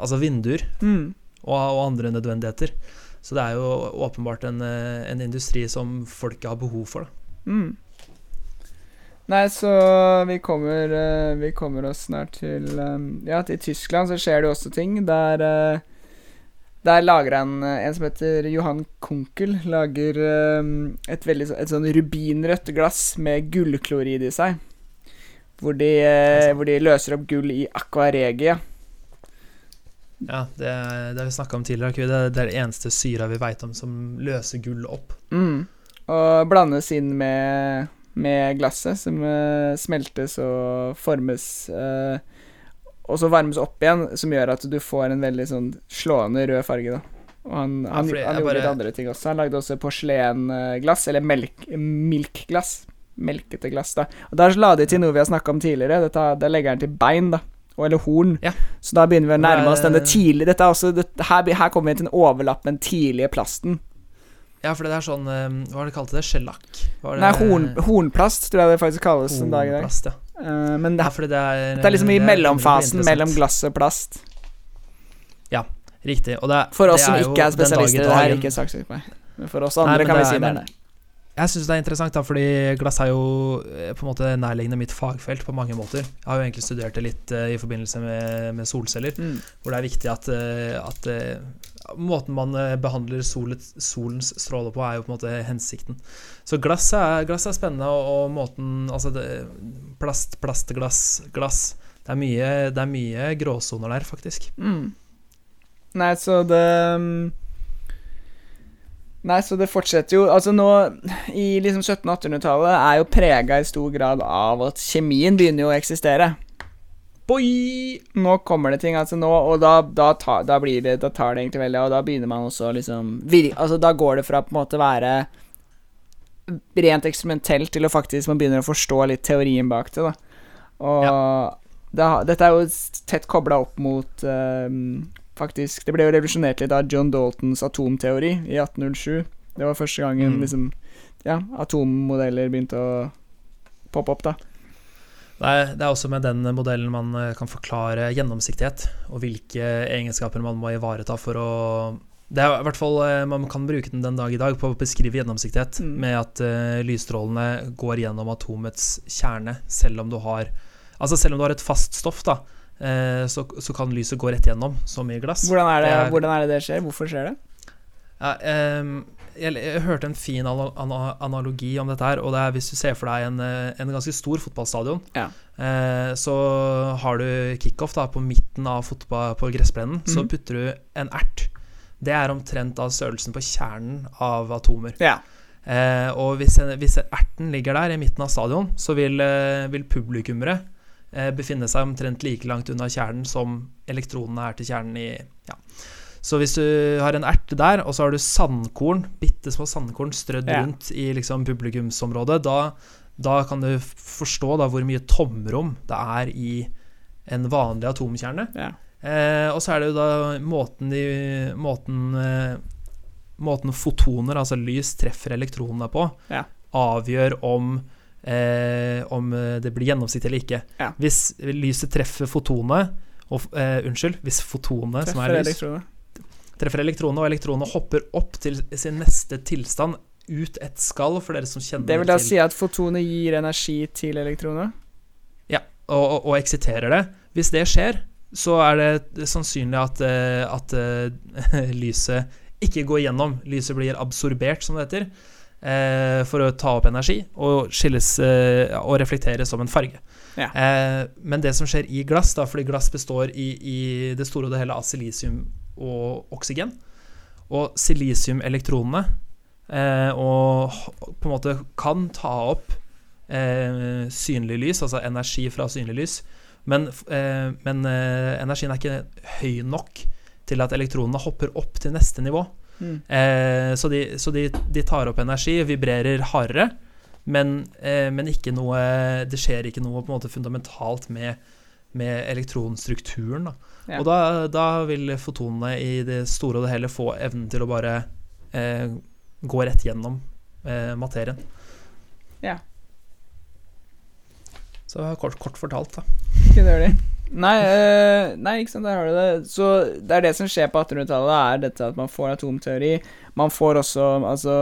altså vinduer Mm. og, og andre nødvendigheter. Så det er jo åpenbart en, eh, en industri som folket har behov for. Da. Mm. Nei, så vi kommer, eh, vi kommer oss snart til eh, Ja, til Tyskland så skjer det jo også ting. Der eh, Der lager han en som heter Johan Kunkel, lager et veldig et sånn rubinrødt glass med gullklorid i seg. Hvor de, hvor de løser opp gull i aquaregia. Ja, det, det har vi snakka om tidligere. ikke? Det, det er det eneste syra vi veit om som løser gull opp. Mm. Og blandes inn med, med glasset, som eh, smeltes og formes eh, Og så varmes opp igjen, som gjør at du får en veldig sånn slående rød farge, da. Og han, Ja, han, gjorde gjorde litt andre ting også. Han lagde også porselenglass, eller melk, milkglass. Melkete glass, da. Og da la de til noe vi har snakka om tidligere. Dette, der legger han til bein, da. Og, eller horn. Ja. Så da begynner vi å nærme oss denne tidlige Dette er også, det, her, her kommer vi til en overlapp med den tidlige plasten. Ja, for det er sånn eh, Hva var det kalte det? Skjellakk? Det- Nei, horn, hornplast, tror jeg det faktisk kalles en dag i dag. Ja. Uh, men det, ja det er det er liksom i det er mellomfasen mellom glass og plast. Ja, Riktig. Og det, For oss som ikke er i spesialister, det her er ikke saksøkt meg. Men for oss andre Nei, kan vi si det er men- det. Jeg syns det er interessant, da, fordi glass er jo eh, på en måte nærliggende mitt fagfelt på mange måter. Jeg har jo egentlig studert det litt uh, i forbindelse med, med solceller, Mm. hvor det er viktig at, eh, at uh, måten man eh, behandler solet, solens stråler på, er jo på en måte hensikten. Så glass er, glass er spennende, og, og måten Altså det, plast, plastglass, glass Det er mye, det er mye gråsoner der, faktisk. Mm. Nei, så det mm, Nei, så det fortsetter jo Altså nå, i liksom 1700- og 1800-tallet er jo prega i stor grad av at kjemien begynner jo å eksistere. Boy! Nå kommer det ting, altså nå, og da, da, tar, da blir det Da tar det egentlig veldig Og da begynner man også liksom vir, Altså da går det fra på en måte være rent eksperimentelt til å faktisk man begynner å forstå litt teorien bak det, da. Og det, har- dette er jo tett kobla opp mot ehm, Faktisk Det ble jo revolusjonert litt av John Daltons atomteori i 1807. Det var første gangen Mm. liksom Ja, atommodeller begynte å poppe opp, da. Det er, det er også med den modellen man eh, kan forklare gjennomsiktighet, og hvilke egenskaper man må ivareta for å det er i hvert fall, eh, Man kan bruke den den dag i dag på å beskrive gjennomsiktighet, Mm. med at uh, lysstrålene går gjennom atomets kjerne, selv om du har Altså selv om du har et fast stoff, da, så, så kan lyset gå rett gjennom, som i glass. Hvordan er det Det er- hvordan er det, det skjer? Hvorfor skjer det? Ja, jeg, jeg hørte en fin ana- ana- analogi om dette her, og det er hvis du ser for deg en, eh, en ganske stor fotballstadion, Ja. eh, så har du kickoff da på midten av fotball på gressplenen, så Mhm. putter du en ert. Det er omtrent av størrelsen på kjernen av atomer. Ja. Eh, og hvis, hvis erten ligger der i midten av stadion, så vil, eh, vil publikummere eh, befinne seg omtrent like langt unna kjernen som elektronene er til kjernen i ja. Så hvis du har en ert der, og så har du sandkorn, bitte små sandkorn strødd Ja. rundt i liksom publikumsområdet, da, da kan du forstå da hvor mye tomrom det er i en vanlig atomkjerne. Ja. Eh, og så er det jo da måten de Måten, eh, måten fotoner, altså lys, treffer elektronene på, Ja. avgjør om eh, om det blir gjennomsiktig eller ikke. Ja. Hvis lyset treffer fotonet og, eh, Unnskyld, hvis fotonet, som Treffer er lys, elektroner. treffer elektronene, og elektronene hopper opp til sin neste tilstand ut et skall, for dere som kjenner Det vil da til si at fotonet gir energi til elektroner? og, og, og eksiterer det. Hvis det skjer, så er det sannsynlig at, eh, at eh, lyset ikke går gjennom. Lyset blir absorbert, som det heter, eh, for å ta opp energi og skilles eh, og reflekteres som en farge. Ja. Eh, men det som skjer i glass, da, fordi glass består i, i det store og det hele av silisium og oksygen, og silisiumelektronene eh, og på en måte kan ta opp eh, synlig lys, altså energi fra synlig lys, men, eh, men energien er ikke høy nok til at elektronene hopper opp til neste nivå. Mm. Eh, så de, så de, de tar opp energi, vibrerer hardere, men, eh, men noe Det skjer ikke noe fundamentalt med, med elektronstrukturen. Da. Ja. Og da, da vil fotonene i det store og det hele få evnen til å bare eh, gå rett gjennom eh, materien. Ja. Så kort, kort fortalt, da. Ikke dårlig. Nei, eh, nei, ikke sant, der har du det. Så det er det som skjer på 1800-tallet, er dette at man får atomteori. Man får også Altså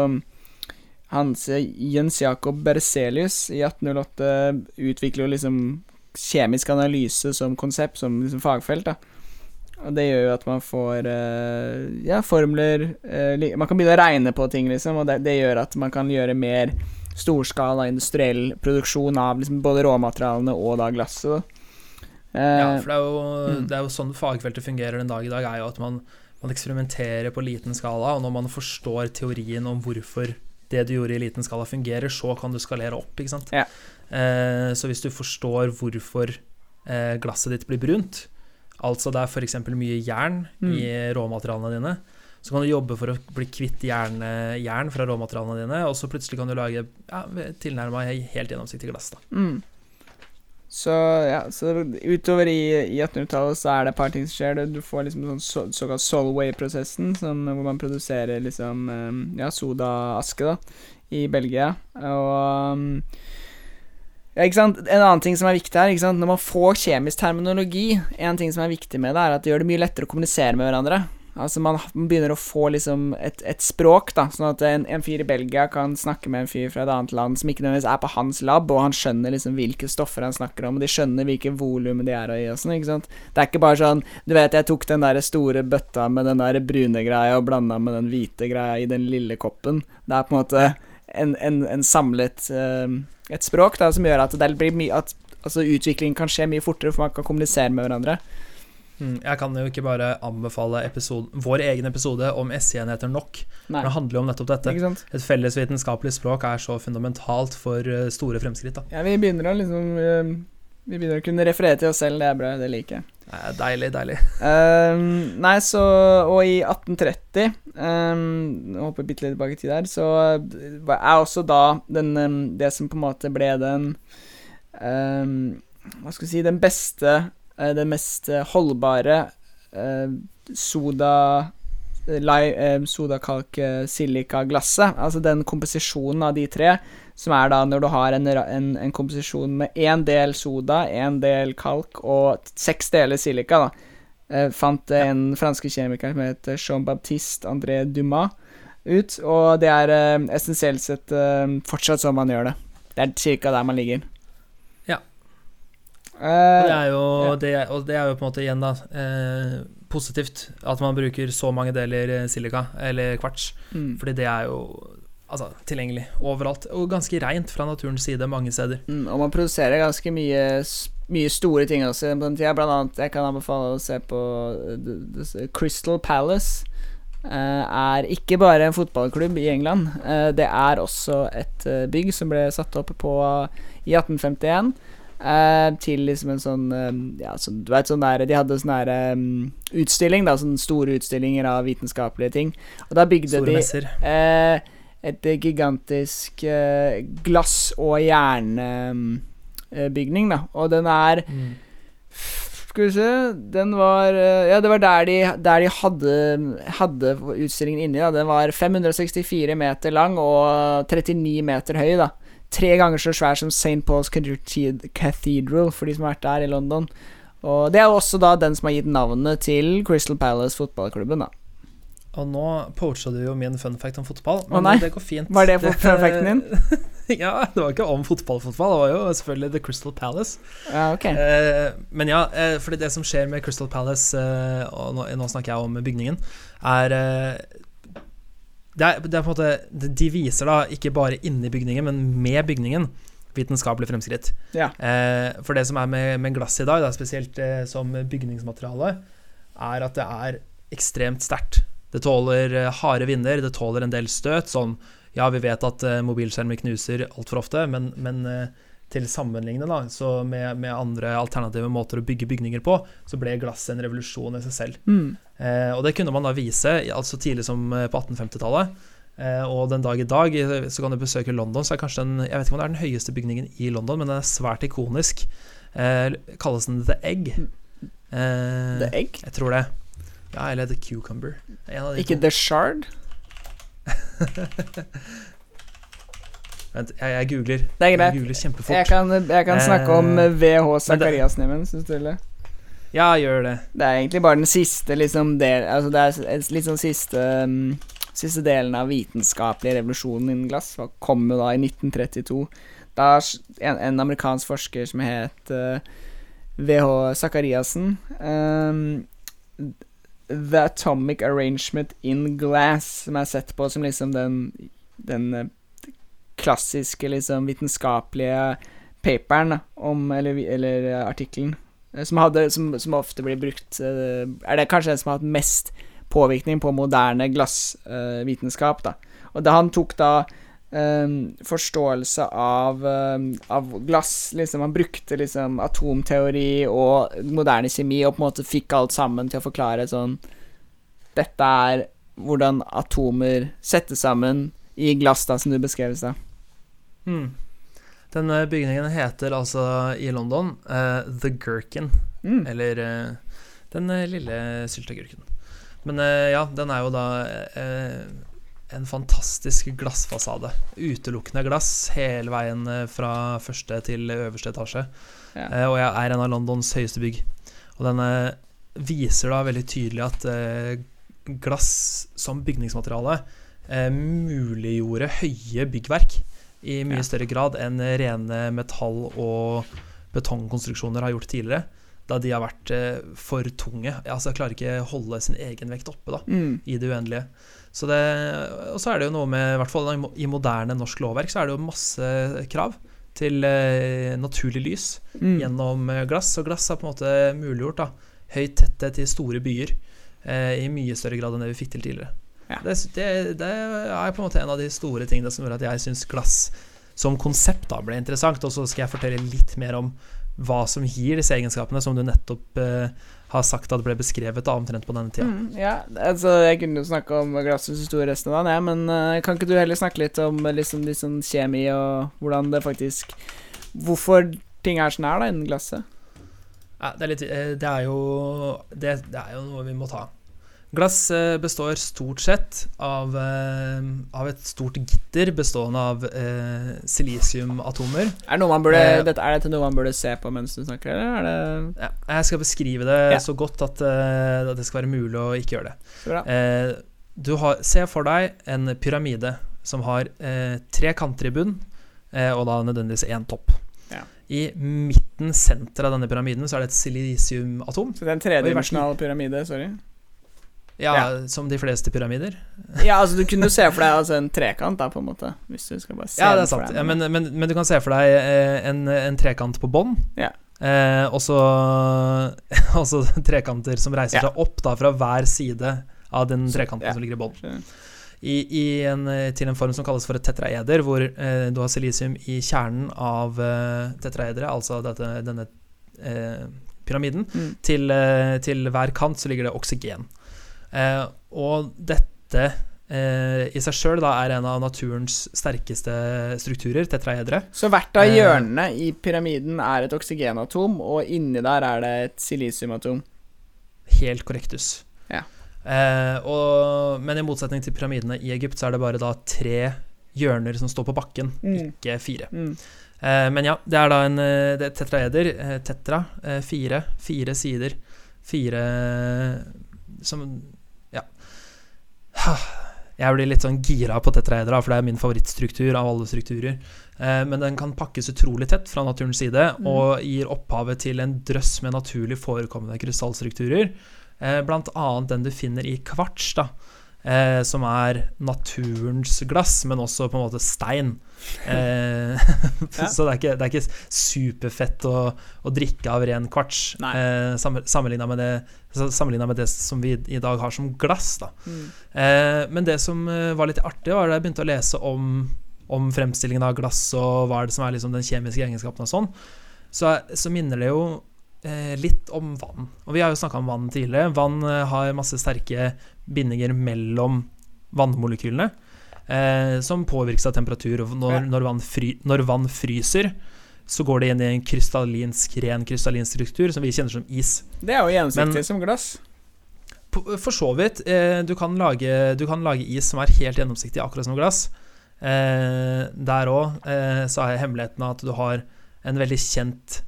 Hans Jens Jakob Berzelius i 1808 utvikler jo liksom kjemisk analyse som konsept, som liksom fagfelt, da. Og det gjør jo at man får eh, ja, formler eh, Man kan begynne å regne på ting, liksom, og det, det gjør at man kan gjøre mer storskala industriell produksjon av liksom både råmaterialene og da glasset. Da. Eh, Ja, for det er, jo, mm. det er jo sånn fagfeltet fungerer den dag i dag, er jo at man, man eksperimenterer på liten skala, og når man forstår teorien om hvorfor det du gjorde i liten skala fungerer, så kan du skalere opp, ikke sant. Ja. Eh, så hvis du forstår hvorfor eh, glasset ditt blir brunt, altså det er f.eks. mye jern Mm. i råmaterialene dine, så kan du jobbe for å bli kvitt jern, jern fra råmaterialene dine, og så plutselig kan du lage ja, tilnærma helt gjennomsiktig glass. da. Mm. Så ja, så utover i, i 1800-tallet så er det et par ting som skjer. Du- får liksom sånn så, såkalt Solway-prosessen, hvor man produserer liksom eh, ja, sodaaske, da, i Belgia. Og um, ja, ikke sant? En annen ting som er viktig her, ikke sant? når man får kjemisk terminologi En ting som er viktig med det, er at det gjør det mye lettere å kommunisere med hverandre. Altså Man begynner å få liksom et, et språk, da sånn at en, en fyr i Belgia kan snakke med en fyr fra et annet land som ikke nødvendigvis er på hans lab, og han skjønner liksom hvilke stoffer han snakker om, og de skjønner hvilke volum de er i og sånn, ikke sant. Det er ikke bare sånn Du vet, jeg tok den der store bøtta med den der brune greia og blanda med den hvite greia i den lille koppen. Det er på en måte en, en, en samlet uh, Et språk da som gjør at det blir mye At altså, utviklingen kan skje mye fortere, for man kan kommunisere med hverandre. Mm, Jeg kan jo ikke bare anbefale episode, vår egen episode om SI-enheter nok. Nei. Det handler jo om nettopp dette. Et felles vitenskapelig språk er så fundamentalt for eh, store fremskritt. da. Ja, vi begynner å liksom eh, Vi begynner å kunne referere til oss selv, det er bra, det liker jeg. Deilig, deilig. Um, nei, så Og i 1830 um, Nå hopper bitte litt tilbake i tid her, så er også da den ehm, Det som på en måte ble den um, Hva skal vi si Den beste Den mest eh, holdbare eh, soda li- eh, Sodakalk-silika-glasset. Altså den komposisjonen av de tre, som er da når du har en, en, en komposisjon med én del soda, én del kalk og seks deler silika, da. Eh, fant en franske kjemiker som heter Jean-Baptiste André Dumas ut, og det er eh, essensielt sett eh, fortsatt sånn man gjør det. Det er cirka der man ligger. Eh, det er jo, det, er- og det er jo på en måte igjen da eh, positivt at man bruker så mange deler eh, silika, eller kvarts. mm. Fordi det er jo altså, tilgjengelig overalt, og ganske reint fra naturens side mange steder. Mm, og man produserer ganske mye, mye store ting også på den tida. Blant annet, jeg kan anbefale å se på the- Crystal Palace. Uh, er ikke bare en fotballklubb i England. Uh, det er også et eh, bygg som ble satt opp på i 1851. eh, til liksom en sånn eh, Ja, så, du vet sånn der De hadde sånn der um, utstilling, da. Sånne store utstillinger av vitenskapelige ting. Og da bygde Store de messer. eh, et eh, gigantisk eh, glass- og jernbygning, da. Og den er Mm. Skal vi se Den var eh, Ja, det var der de, der de hadde, hadde utstillingen inni. da Den var 564 meter lang og 39 meter høy, da. Tre ganger så svær som St. Paul's Cathedral, for de som har vært der i London. Og det er jo også da den som har gitt navnet til Crystal Palace fotballklubben, da. Og nå poacha du jo min fun fact om fotball, Å, nei. det går fint. Var det fun facten din? ja, det var ikke om fotball-fotball, det var jo selvfølgelig The Crystal Palace. Ja, ok. Eh, men ja, eh, fordi det som skjer med Crystal Palace, eh, og nå, nå snakker jeg om bygningen, er eh, det er, det er måte de- viser da ikke bare inni bygningen, men med bygningen vitenskapelig fremskritt. Ja. Eh, for det som er med, med glass i dag, da, spesielt eh, som bygningsmateriale, er at det er ekstremt sterkt. Det tåler eh, harde vinder, det tåler en del støt. Sånn, ja, vi vet at eh, mobilskjermer knuser altfor ofte, men, men eh, til sammenligne da, så med, med andre alternative måter å bygge bygninger på, så ble glass en revolusjon i seg selv. Mm. Eh, og det kunne man da vise altså tidlig som eh, på 1850-tallet. Eh, og den dag i dag så kan du besøke London, så er kanskje den Jeg vet ikke om det er den høyeste bygningen i London, men den er svært ikonisk. Eh, kalles den The Egg? Eh, The Egg? Jeg tror det. Ja, eller The Cucumber. Ikke to. The Shard? Jeg, jeg googler. Det er Jeg googler kjempefort. Jeg kan, jeg kan snakke om Eh, eh, VH det- syns du det? Ja, gjør det. Det er egentlig bare den siste liksom del Altså det er liksom siste um, Siste delen av vitenskapelig revolusjonen innen glass kom jo da i 1932. Da en, en amerikansk forsker som het uh, VH Sakariassen um, The Atomic Arrangement in Glass, som er sett på som liksom den, den eh, klassiske liksom vitenskapelige paperen om Eller, eller eh, artikkelen eh, som, som, som ofte blir brukt eh, Er det kanskje den som har hatt mest påvirkning på moderne glassvitenskap, da. Og da han tok da Um, forståelse av, um, av glass liksom, Han brukte liksom atomteori og moderne kjemi og på en måte fikk alt sammen til å forklare sånn Dette er hvordan atomer settes sammen i glass, da, som du beskrev i stad. Hmm. Denne bygningen heter altså i London uh, The Gherkin. Mm. Eller uh, den eh, lille sylteagurken. Men uh, ja, den er jo da en fantastisk glassfasade. Utelukkende glass hele veien fra første til øverste etasje. Ja. Og jeg er en av Londons høyeste bygg. Og den viser da veldig tydelig at glass som bygningsmateriale muliggjorde høye byggverk i mye større grad enn rene metall- og betongkonstruksjoner har gjort tidligere. Da de har vært eh, for tunge. Altså klarer ikke holde sin egen vekt oppe da, Mm. i det uendelige. Så det, og så er det jo noe med, i hvert fall i moderne norsk lovverk, så er det jo masse krav til eh, naturlig lys Mm. gjennom eh, glass. Og glass har på en måte muliggjort da, høy tetthet i store byer eh, i mye større grad enn det vi fikk til tidligere. Ja. Det, det, det er på en måte en av de store tingene som gjør at jeg syns glass som konsept da ble interessant. Og så skal jeg fortelle litt mer om hva som gir disse egenskapene, som du nettopp eh, har sagt at ble beskrevet da, omtrent på denne tida. Mm, ja, altså jeg kunne jo snakke om glassets historie resten av dagen, ja, men uh, kan ikke du heller snakke litt om eh, liksom, litt sånn kjemi og hvordan det faktisk Hvorfor ting er sånn her, da, innen glasset? Ja, det, er litt, eh, det, er jo, det, det er jo noe vi må ta. Glass eh, består stort sett av, eh, av et stort gitter bestående av eh, silisiumatomer. Er, det noe man burde, Eh, dette, er dette noe man burde se på mens du snakker, eller er det Ja, jeg skal beskrive det Ja. så godt at, eh, at det skal være mulig å ikke gjøre det. Eh, du har, se for deg en pyramide som har tre kanter i bunn, eh, og da nødvendigvis én topp. Ja. I midten, senter av denne pyramiden, så er det et silisiumatom. Så det er en tredimensjonal pyramide, sorry. Ja, Ja. som de fleste pyramider. Ja, altså du kunne jo se for deg altså, en trekant, da, på en måte. Hvis du skal bare se Ja, det er sant. Ja, men, men, men du kan se for deg eh, en, en trekant på bånn. Ja. Eh, og så trekanter som reiser Ja. seg opp da fra hver side av den Så- trekanten ja. som ligger i bånn. I, i eh, til en form som kalles for et tetraeder, hvor eh, du har silisium i kjernen av eh, tetraederet, altså dette, denne eh, pyramiden. Mm. Til, eh, til hver kant så ligger det oksygen. Eh, og dette eh, i seg sjøl er en av naturens sterkeste strukturer, tetraedre. Så hvert av Eh. hjørnene i pyramiden er et oksygenatom, og inni der er det et silisiumatom. Helt korrektus. Ja. Eh, og, men i motsetning til pyramidene i Egypt, så er det bare da tre hjørner som står på bakken, Mm. ikke fire. Mm. Eh, men ja, det er da en det er tetraeder. Tetra. Fire. Fire sider. Fire som. Jeg blir litt sånn gira på tetraedra, for det er min favorittstruktur av alle strukturer. Eh, men den kan pakkes utrolig tett fra naturens side, Mm. og gir opphavet til en drøss med naturlig forekommende krystallstrukturer. Eh, annet den du finner i kvarts, da. Eh, som er naturens glass, men også på en måte stein. Eh, Ja. Så det er ikke, det er ikke superfett å, å drikke av ren kvarts, eh, sammenligna med, med det som vi i dag har som glass. da Mm. Eh, men det som eh, var litt artig, var da jeg begynte å lese om, om fremstillingen av glass og hva er det som er liksom den kjemiske egenskapen og sånn, så, så minner det jo eh, litt om vann. Og vi har jo snakka om vann tidligere. Vann eh, har masse sterke bindinger mellom vannmolekylene. eh, som påvirkes av temperatur. Når, når, vann fry, når vann fryser, så går det inn i en krystallinsk, ren krystallin struktur som vi kjenner som is. Det er jo gjennomsiktig som glass. For så vidt. Eh, du, kan lage, du kan lage is som er helt gjennomsiktig, akkurat som glass. Eh, der òg eh, så er hemmeligheten at du har en veldig kjent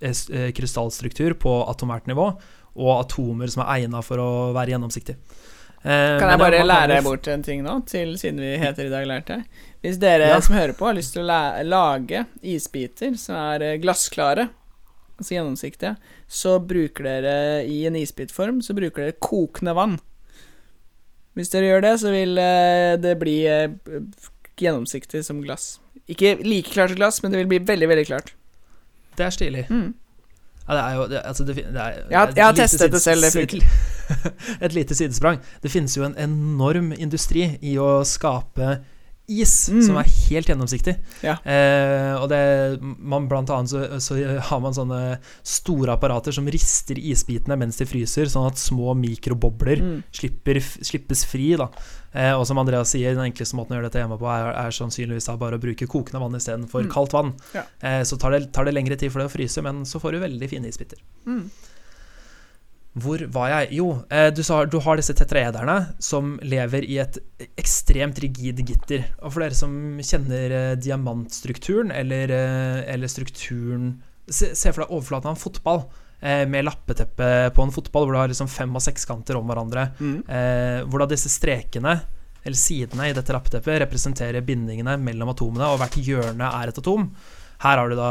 eh, eh, krystallstruktur på atomært nivå, og atomer som er egna for å være gjennomsiktige. Eh, Kan jeg bare lære jo bort en ting nå, til siden vi heter i dag lærte? Hvis dere Ja. som hører på, har lyst til å la lage isbiter som er eh, glassklare, altså gjennomsiktige, så bruker dere i en isbitform så bruker dere kokende vann. Hvis dere gjør det, så vil eh, det bli gjennomsiktig som glass. Ikke like klart som glass, men det vil bli veldig, veldig klart. Det er stilig. Mm. Ja, det er jo det, altså det, det er, Jeg jeg har testet det selv, Et lite sidesprang. Det finnes jo en enorm industri i å skape is Mm. som er helt gjennomsiktig. Ja. Eh, og det man Blant annet så, så har man sånne store apparater som rister isbitene mens de fryser, sånn at små mikrobobler Mm. slipper, slippes fri. da eh, Og som Andreas sier, den enkleste måten å gjøre dette hjemme på, er, er sannsynligvis da bare å bruke kokende vann istedenfor Mm. kaldt vann. Ja. Eh, så tar det, tar det lengre tid for det å fryse, men så får du veldig fine isbiter. Mm. Hvor var jeg? Jo, eh, du, sa, du har disse tetraederne som lever i et ekstremt rigid gitter. Og for dere som kjenner eh, diamantstrukturen, eller, eh, eller strukturen Se, se for deg overflaten av en fotball, eh, med lappeteppe på en fotball, hvor du har liksom fem- og sekskanter om hverandre. Mm. Eh, hvor da disse strekene, eller sidene i dette lappeteppet, representerer bindingene mellom atomene, og hvert hjørne er et atom. Her har du da,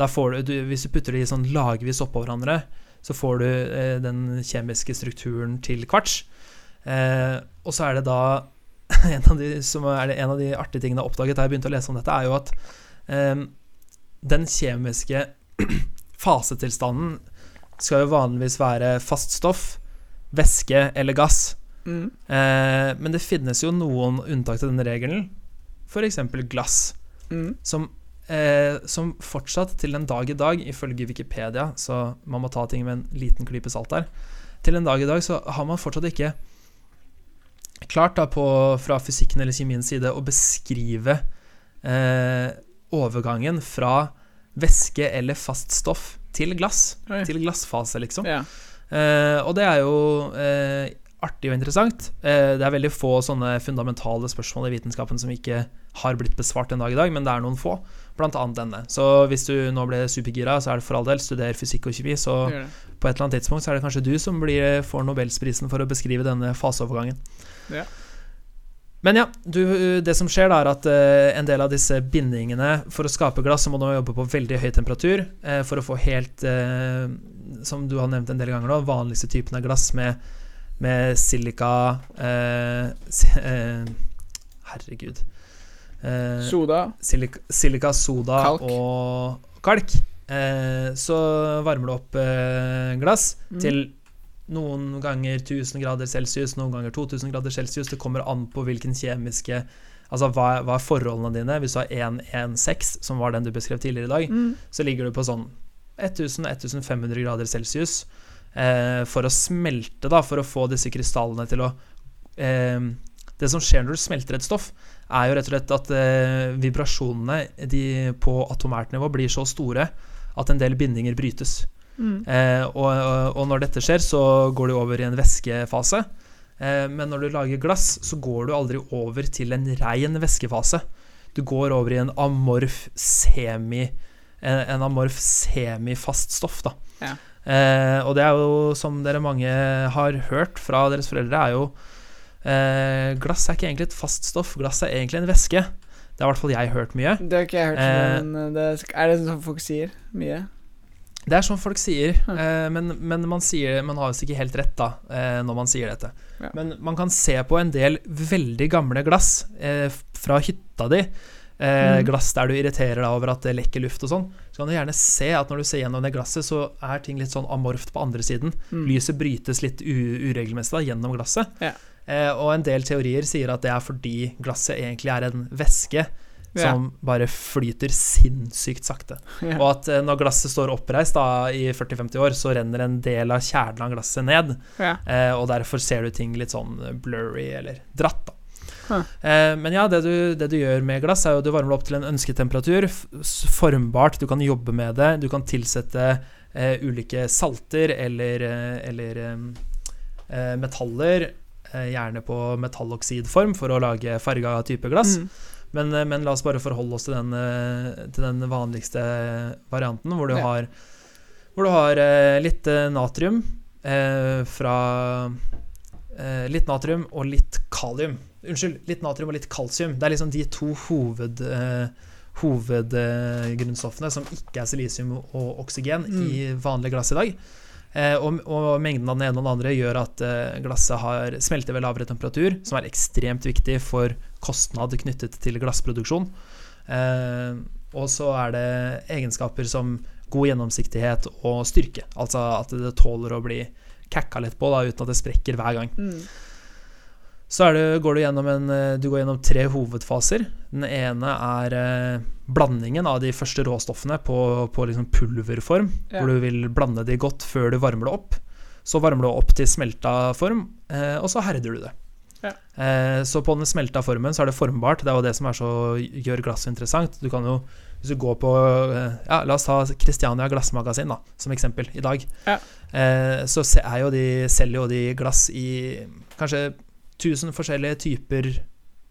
da får du, du, Hvis du putter de sånn lagvis oppå hverandre, så får du eh, den kjemiske strukturen til kvarts. Eh, og så er det da en av, de, som er det, en av de artige tingene jeg har oppdaget da jeg begynte å lese om dette, er jo at eh, den kjemiske fasetilstanden skal jo vanligvis være fast stoff, væske eller gass. Mm. Eh, men det finnes jo noen unntak til denne regelen, f.eks. glass, Mm. som, eh, som fortsatt til en dag i dag, ifølge Wikipedia, så man må ta ting med en liten klype salt der Til en dag i dag så har man fortsatt ikke klart da på, fra fysikken eller kjemiens side å beskrive eh, overgangen fra væske eller fast stoff til glass. Oi. Til glassfase, liksom. Ja. Eh, og det er jo eh, artig og interessant. Eh, det er veldig få sånne fundamentale spørsmål i vitenskapen som ikke har blitt besvart en dag i dag, men det er noen få, blant annet denne. Så hvis du nå ble supergira, så er det for all del, studer fysikk og kjemi, så det det. på et eller annet tidspunkt så er det kanskje du som blir, får Nobelsprisen for å beskrive denne faseovergangen. Ja. Men ja, du, det som skjer da, er at uh, en del av disse bindingene For å skape glass så må du jobbe på veldig høy temperatur uh, for å få helt uh, Som du har nevnt en del ganger nå, vanligste typen av glass med, med silika si, Herregud. Eh, Soda. silika, silika, soda Kalk. og kalk. Eh, så varmer du opp eh, glass Mm. til noen ganger 1000 grader celsius, noen ganger 2000 grader celsius. Det kommer an på hvilken kjemiske Altså hva, hva er forholdene dine? Hvis du har 116, som var den du beskrev tidligere i dag, Mm. så ligger du på sånn 1000-1500 grader celsius eh, for å smelte, da, for å få disse krystallene til å eh, Det som skjer når du smelter et stoff, er jo rett og slett at eh, vibrasjonene de, på atomært nivå blir så store at en del bindinger brytes. Mm. Eh, og, og, og når dette skjer, så går du over i en væskefase. Eh, men når du lager glass, så går du aldri over til en rein væskefase. Du går over i en amorf semi En, en amorf semifast stoff, da. Ja. Eh, og det er jo, som dere mange har hørt fra deres foreldre, er jo eh, Glass er ikke egentlig et fast stoff, glass er egentlig en væske. Det har i hvert fall jeg hørt mye. Det har ikke jeg hørt, Eh. men det, er det sånn folk sier mye? Det er sånn folk sier, Hm. eh, men, men man, sier, man har visst ikke helt rett da, eh, når man sier dette. Ja. Men man kan se på en del veldig gamle glass eh, fra hytta di, eh, Mhm. glass der du irriterer deg over at det lekker luft og sånn, så kan du gjerne se at når du ser gjennom det glasset, så er ting litt sånn amorft på andre siden. Mm. Lyset brytes litt uregelmessig da, gjennom glasset. Ja. Eh, og en del teorier sier at det er fordi glasset egentlig er en væske som bare flyter sinnssykt sakte. Ja. Og at eh, når glasset står oppreist da, i 40-50 år, så renner en del av kjernen av glasset ned. Eh, og derfor ser du ting litt sånn blurry eller dratt. da. Huh. Eh, men ja, det du, det du gjør med glass, er jo du varmer det opp til en ønsket temperatur. f- s- Formbart, du kan jobbe med det. Du kan tilsette eh, ulike salter eller, eller eh, eh, metaller, gjerne på metalloksidform, for å lage farga type glass. Mm. Men, eh, men la oss bare forholde oss til den, eh, til den vanligste varianten, hvor du Ja. har, hvor du har eh, litt eh, natrium eh, fra eh, Litt natrium og litt kalium. Unnskyld, litt natrium og litt kalsium. Det er liksom de to hoved, eh, hovedgrunnstoffene som ikke er silisium og oksygen Mm. i vanlige glass i dag. Eh, og, og mengden av den ene og den andre gjør at eh, glasset har, smelter ved lavere temperatur, som er ekstremt viktig for kostnad knyttet til glassproduksjon. Eh, og så er det egenskaper som god gjennomsiktighet og styrke. Altså at det tåler å bli kakka litt på da, uten at det sprekker hver gang. Mm. Så det, går du, gjennom en, eh, du går gjennom tre hovedfaser. Den ene er eh, blandingen av de første råstoffene på, på liksom pulverform, Ja. hvor du vil blande de godt før du varmer det opp. Så varmer du opp til smelta form, eh, og så herder du det. Ja. Eh, så på den smelta formen så er det formbart. Det er jo det som er så, gjør glass så interessant. Du kan jo, hvis du går på eh, ja, La oss ta Christiania Glassmagasin da, som eksempel i dag. Ja. Eh, så er jo de, selger jo de glass i kanskje 1000 forskjellige typer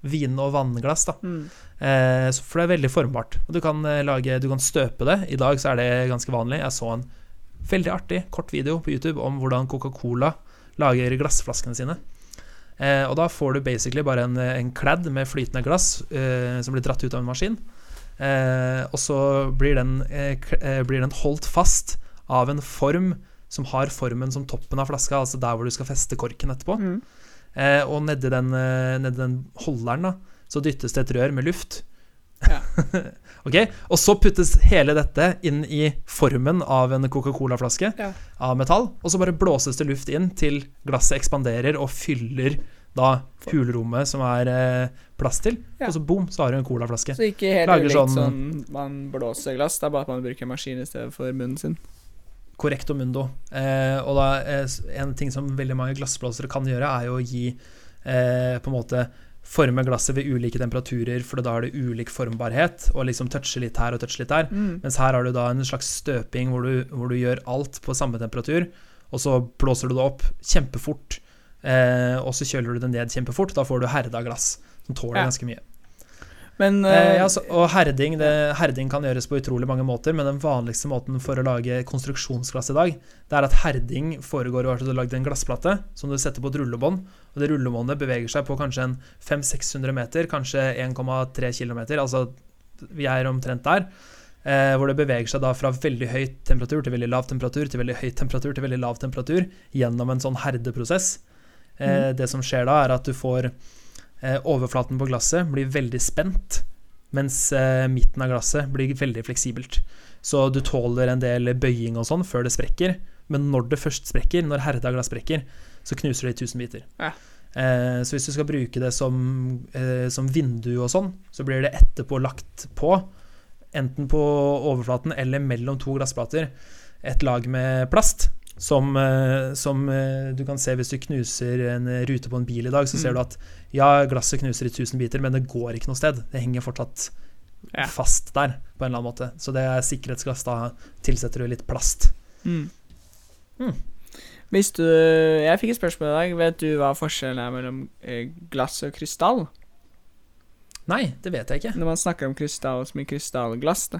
vin- og vannglass. da Mm. Eh, for det er veldig formbart. Og du kan, eh, lage, du kan støpe det. I dag så er det ganske vanlig. Jeg så en veldig artig kort video på YouTube om hvordan Coca-Cola lager glassflaskene sine. Eh, og da får du basically bare en, en kladd med flytende glass eh, som blir dratt ut av en maskin. Eh, og så blir den, eh, eh, blir den holdt fast av en form som har formen som toppen av flaska, altså der hvor du skal feste korken etterpå. Mm. Eh, og nedi den, eh, nedi den holderen da, så dyttes det et rør med luft. Ja. ok, Og så puttes hele dette inn i formen av en Coca-Cola-flaske Ja. av metall. Og så bare blåses det luft inn til glasset ekspanderer og fyller da hulrommet som er eh, plass til. Ja. Og så boom, så har du en colaflaske. Så ikke helt ulikt sånn- sånn man blåser glass, det er bare at man bruker maskin i stedet for munnen sin. Correcto mundo. Eh, og da, eh, en ting som veldig mange glassblåsere kan gjøre, er jo å gi eh, på en måte forme glasset ved ulike temperaturer, for da har det ulik formbarhet, og liksom touche litt her og touche litt der. Mm. Mens her har du da en slags støping hvor du, hvor du gjør alt på samme temperatur, og så blåser du det opp kjempefort, eh, og så kjøler du det ned kjempefort. Da får du herda glass, som tåler Ja. ganske mye. Men Eh, eh, ja, så, og herding, det, herding kan gjøres på utrolig mange måter, men den vanligste måten for å lage konstruksjonsglass i dag, det er at herding foregår ved at du har lagd en glassplate som du setter på et rullebånd, og det rullebåndet beveger seg på kanskje en 500-600 meter, kanskje 1,3 km, altså vi er omtrent der. Eh, hvor det beveger seg da fra veldig høy temperatur til veldig lav temperatur til veldig høy temperatur til veldig lav temperatur gjennom en sånn herdeprosess. Eh, Det som skjer da, er at du får overflaten på glasset blir veldig spent, mens eh, midten av glasset blir veldig fleksibelt. Så du tåler en del bøying og sånn før det sprekker, men når det først sprekker, når herda glass sprekker, så knuser det i tusen biter. Ja. Eh, så hvis du skal bruke det som, eh, som vindu og sånn, så blir det etterpå lagt på, enten på overflaten eller mellom to glassplater, et lag med plast. Som, eh, som eh, du kan se hvis du knuser en rute på en bil i dag, så ser Mm. du at ja, glasset knuser i tusen biter, men det går ikke noe sted. Det henger fortsatt Ja. fast der, på en eller annen måte. Så det er sikkerhetsglass. Da tilsetter du litt plast. mm. Mm. Hvis du Jeg fikk et spørsmål i dag. Vet du hva forskjellen er mellom eh, glass og krystall? Nei, det vet jeg ikke. Når man snakker om krystall som i krystallglass, da.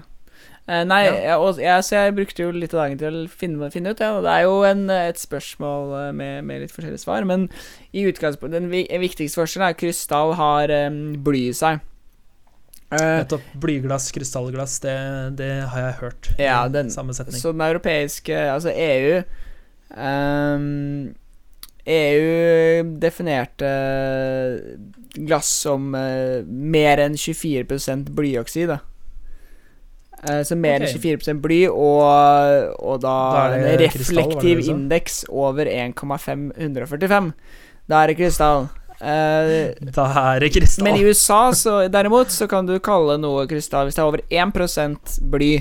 Eh, nei, Ja. jeg, jeg, så jeg brukte jo litt av dagen til å finne, finne ut det, det er jo en, et spørsmål eh, med, med litt forskjellige svar, men i utgangspunktet Den viktigste forskjellen er at krystall har um, bly i seg. Nettopp blyglass, krystallglass, det, det har jeg hørt. Ja, den- Samme setning. Så den europeiske Altså EU um, EU definerte glass som uh, mer enn 24 blyoksid. Da. Eh, så mer enn okay. 24 bly, og, og da, Da en reflektiv indeks over 1,545. Da er det krystall. Uh, Da er det krystall. men i USA så, derimot så kan du kalle noe krystall hvis det er over 1 bly.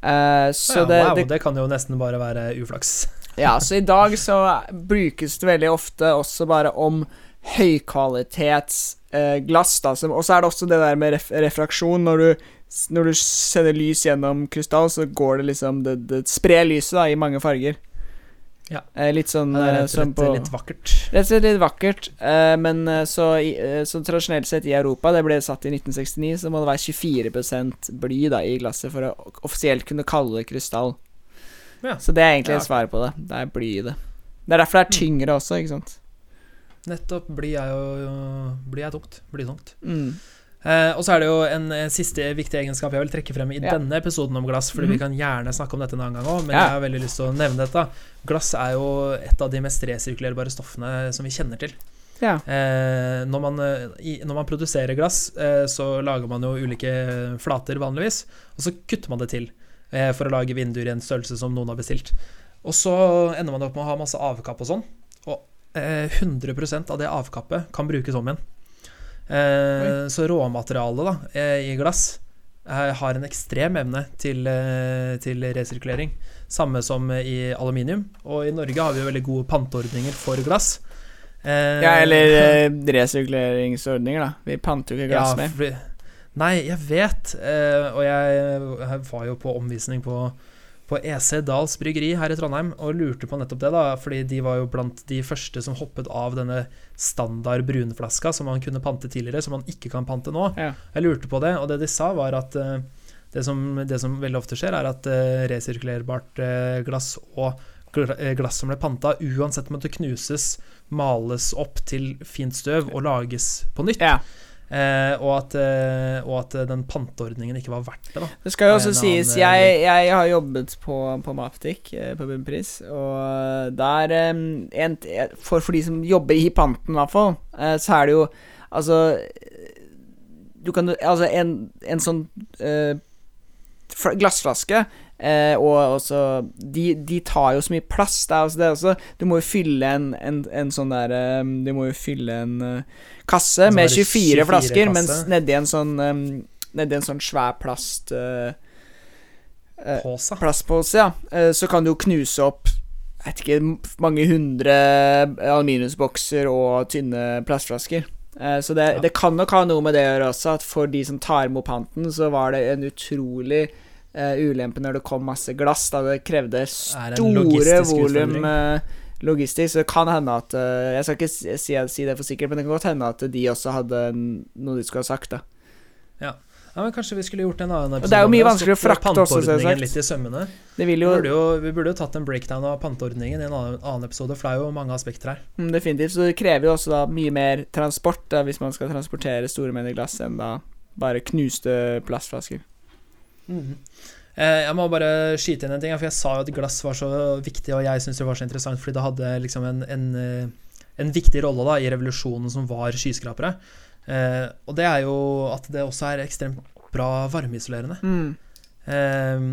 Uh, så ja, det, wow, det, det kan jo nesten bare være uflaks. ja, så i dag så brukes det veldig ofte også bare om høykvalitetsglass. Uh, glass, da. Som, og så er det også det der med ref refraksjon. Når du, når du sender lys gjennom krystall, så går det liksom Det, det sprer lyset da i mange farger. Ja. Eh, litt sånn er eh, rett som på litt vakkert. Rett og slett litt vakkert. eh, men så, så tradisjonelt sett i Europa, det ble satt i 1969, så må det være 24 bly da i glasset for å offisielt kunne kalle det krystall. Ja. Så det er egentlig Ja. svaret på det. Det er bly i det. Det er derfor det er Mm. tyngre også, ikke sant. Nettopp. Bly er jo Bly er tungt. Blytungt. Mm. Eh, og så er det jo en, en siste viktig egenskap jeg vil trekke frem i Ja. denne episoden om glass, fordi mm. vi kan gjerne snakke om dette en annen gang òg, men Ja. jeg har veldig lyst til å nevne dette. Glass er jo et av de mest resirkulerbare stoffene som vi kjenner til. Ja. Eh, når, man, eh, i, når man produserer glass, eh, så lager man jo ulike flater vanligvis, og så kutter man det til eh, for å lage vinduer i en størrelse som noen har bestilt. Og så ender man opp med å ha masse avkapp og sånn, og eh, 100% av det avkappet kan brukes om igjen. Eh, så råmaterialet da, eh, i glass eh, har en ekstrem evne til, eh, til resirkulering. Samme som i aluminium. Og i Norge har vi jo veldig gode panteordninger for glass. Eh, ja, eller eh, resirkuleringsordninger, da. Vi panter jo ikke glass ja, mer. Nei, jeg vet, eh, og jeg, jeg var jo på omvisning på, på EC Dals bryggeri her i Trondheim og lurte på nettopp det, da, fordi de var jo blant de første som hoppet av denne standard brunflaska som man kunne pante tidligere, som man ikke kan pante nå. Ja. Jeg lurte på det, og det de sa, var at eh, det, som, det som veldig ofte skjer, er at eh, resirkulerbart eh, glass og glass som ble panta, uansett måtte knuses, males opp til fint støv og lages på nytt. Ja. Eh, og, at, eh, og at eh, den panteordningen ikke var verdt det. da Det skal jo også sies, annen, jeg, jeg har jobbet på, på Matbutikk eh, på Bunnpris, og der eh, en, for, for de som jobber i panten, i hvert fall, eh, så er det jo Altså Du kan Altså, en, en sånn eh, glassflaske eh, og også de, de tar jo så mye plass. Det er også, det er også Du må jo fylle en, en, en sånn der eh, Du må jo fylle en uh, kasse Så med er 24, 24 flasker, kasse. mens nedi en sånn um, Nedi en sånn svær plast uh, uh, plastpose, ja, eh, så kan du jo knuse opp jeg vet ikke, mange hundre aluminiumsbokser og tynne plastflasker. Eh, Så det, Ja. det kan nok ha noe med det å gjøre også, at for de som tar imot panten, så var det en utrolig eh, ulempe når det kom masse glass. Da det krevde store volum eh, logistisk. Så det kan hende at uh, Jeg skal ikke si, si, det for sikkert, men det kan godt hende at de også hadde noe de skulle ha sagt. da Ja, men Kanskje vi skulle gjort en annen Og det er jo mye vanskelig vanskeligere å frakte også, selvsagt. litt i sømmene. Det vil Vi burde jo, vi burde jo tatt en breakdown av panteordningen i en annen, annen episode, for det er jo mange aspekter her. Mm, Definitivt. Så det krever jo også da mye mer transport da, hvis man skal transportere store mengder glass, enn da bare knuste plastflasker. Eh, jeg må bare skyte inn en ting, for jeg sa jo at glass var så viktig, og jeg syns det var så interessant fordi det hadde liksom en, en, eh, en viktig rolle da i revolusjonen som var skyskrapere. Eh, og det er jo at det også er ekstremt bra varmeisolerende. Mm. Eh,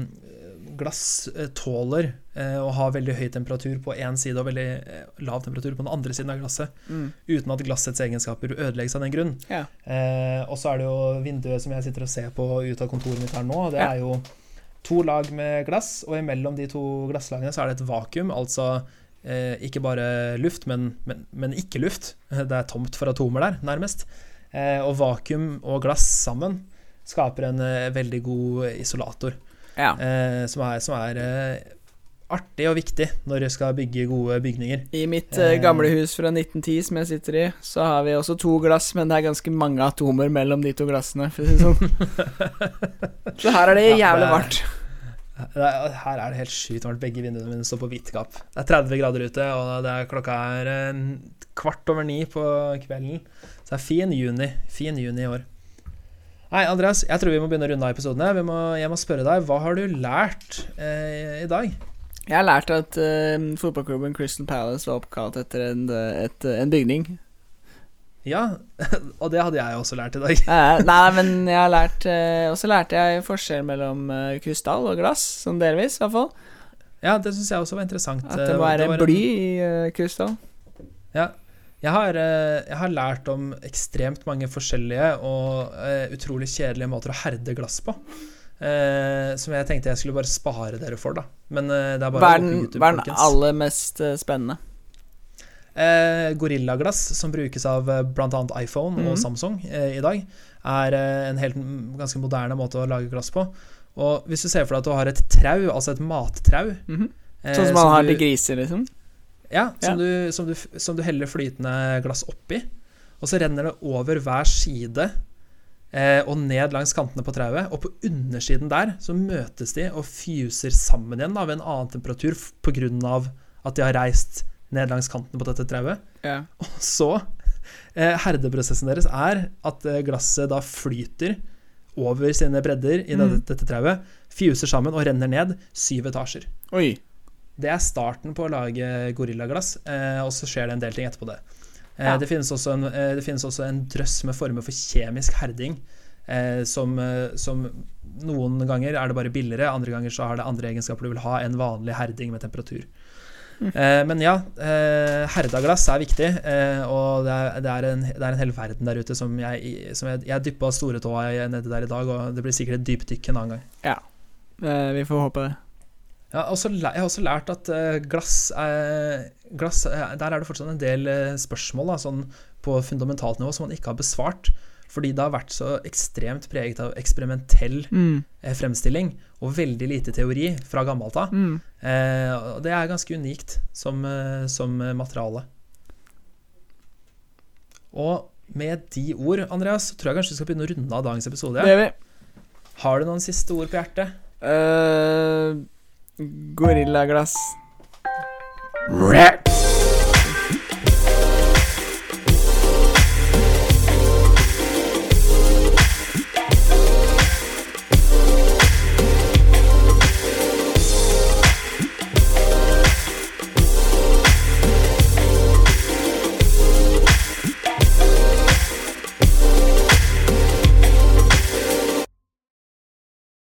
glass eh, tåler eh, å ha veldig høy temperatur på én side og veldig eh, lav temperatur på den andre siden av glasset, Mm. uten at glassets egenskaper ødelegges av den grunn. Ja. Eh, og så er det jo vinduet som jeg sitter og ser på ut av kontoret mitt her nå. Det er jo to lag med glass, og imellom de to glasslagene så er det et vakuum. Altså eh, ikke bare luft, men, men, men ikke luft. Det er tomt for atomer der, nærmest. Eh, og vakuum og glass sammen skaper en veldig god isolator, ja. eh, som er, som er eh, artig og viktig når du skal bygge gode bygninger. I mitt eh, Eh. gamle hus fra 1910 som jeg sitter i, så har vi også to glass, men det er ganske mange atomer mellom de to glassene, for å si det sånn. så her er det Ja, jævlig varmt. Er, her er det helt sjukt varmt. Begge vinduene mine står på hvitt gap. Det er 30 grader ute, og det er, klokka er eh, kvart over ni på kvelden. Så det er fin juni. Fin juni i år. Nei, Andreas, jeg tror vi må begynne å runde av episoden. Vi må, jeg må spørre deg, hva har du lært eh, i dag? Jeg har lært at eh, fotballklubben Crystal Palace var oppkalt etter en, eh, et, en bygning. Ja, og det hadde jeg også lært i dag. Eh, nei, men jeg har lært eh, Og så lærte jeg forskjell mellom eh, krystall og glass, sånn delvis, i hvert fall. Ja, det syns jeg også var interessant. At det Eh, må være bly i eh, krystall. Ja. Jeg har, eh, jeg har lært om ekstremt mange forskjellige og uh, utrolig kjedelige måter å herde glass på. Uh, som jeg tenkte jeg skulle bare spare dere for, da. Men uh, det er bare Hva er den, YouTube, hva er den aller mest spennende? Gorillaglass, som brukes av uh, bl.a. iPhone Mhm. og Samsung eh, i dag, er en helt ganske moderne måte å lage glass på. Og hvis du ser for deg at du har et trau, altså et mattrau mm -hmm. Sånn som man har du- til griser, liksom. Ja, Ja. som, Du, som, du, som du heller flytende glass oppi. Og så renner det over hver side eh, og ned langs kantene på trauet. Og på undersiden der så møtes de og fuser sammen igjen da, ved en annen temperatur pga. på grunn av at de har reist ned langs kanten på dette trauet. Ja. Og så eh, Herdeprosessen deres er at eh, glasset da flyter over sine bredder i Mm. dette, dette trauet, fuser sammen og renner ned syv etasjer. Oi. Det er starten på å lage gorillaglass, eh, og så skjer det en del ting etterpå det. Eh, Ja. det, finnes også en, eh, det finnes også en drøss med former for kjemisk herding, eh, som, som noen ganger er det bare billigere, andre ganger så har det andre egenskaper du vil ha enn vanlig herding med temperatur. Mm. Eh, men ja, eh, herda glass er viktig, eh, og det er, det, er en, det er en hel verden der ute som jeg, som jeg, jeg dyppa storetåa nedi der i dag, og det blir sikkert et dypdykk en annen gang. Eh, vi får håpe det. Jeg har også, jeg har også lært at eh, glass, er, glass eh, Der er det fortsatt en del eh, spørsmål da, sånn på fundamentalt nivå som man ikke har besvart. Fordi det har vært så ekstremt preget av eksperimentell Mm. fremstilling og veldig lite teori fra gammelt av. Mm. Eh, det er ganske unikt som, som materiale. Og med de ord, Andreas, så tror jeg kanskje vi skal begynne å runde av dagens episode. Det vi. Har du noen siste ord på hjertet? Uh, gorillaglass. Rap!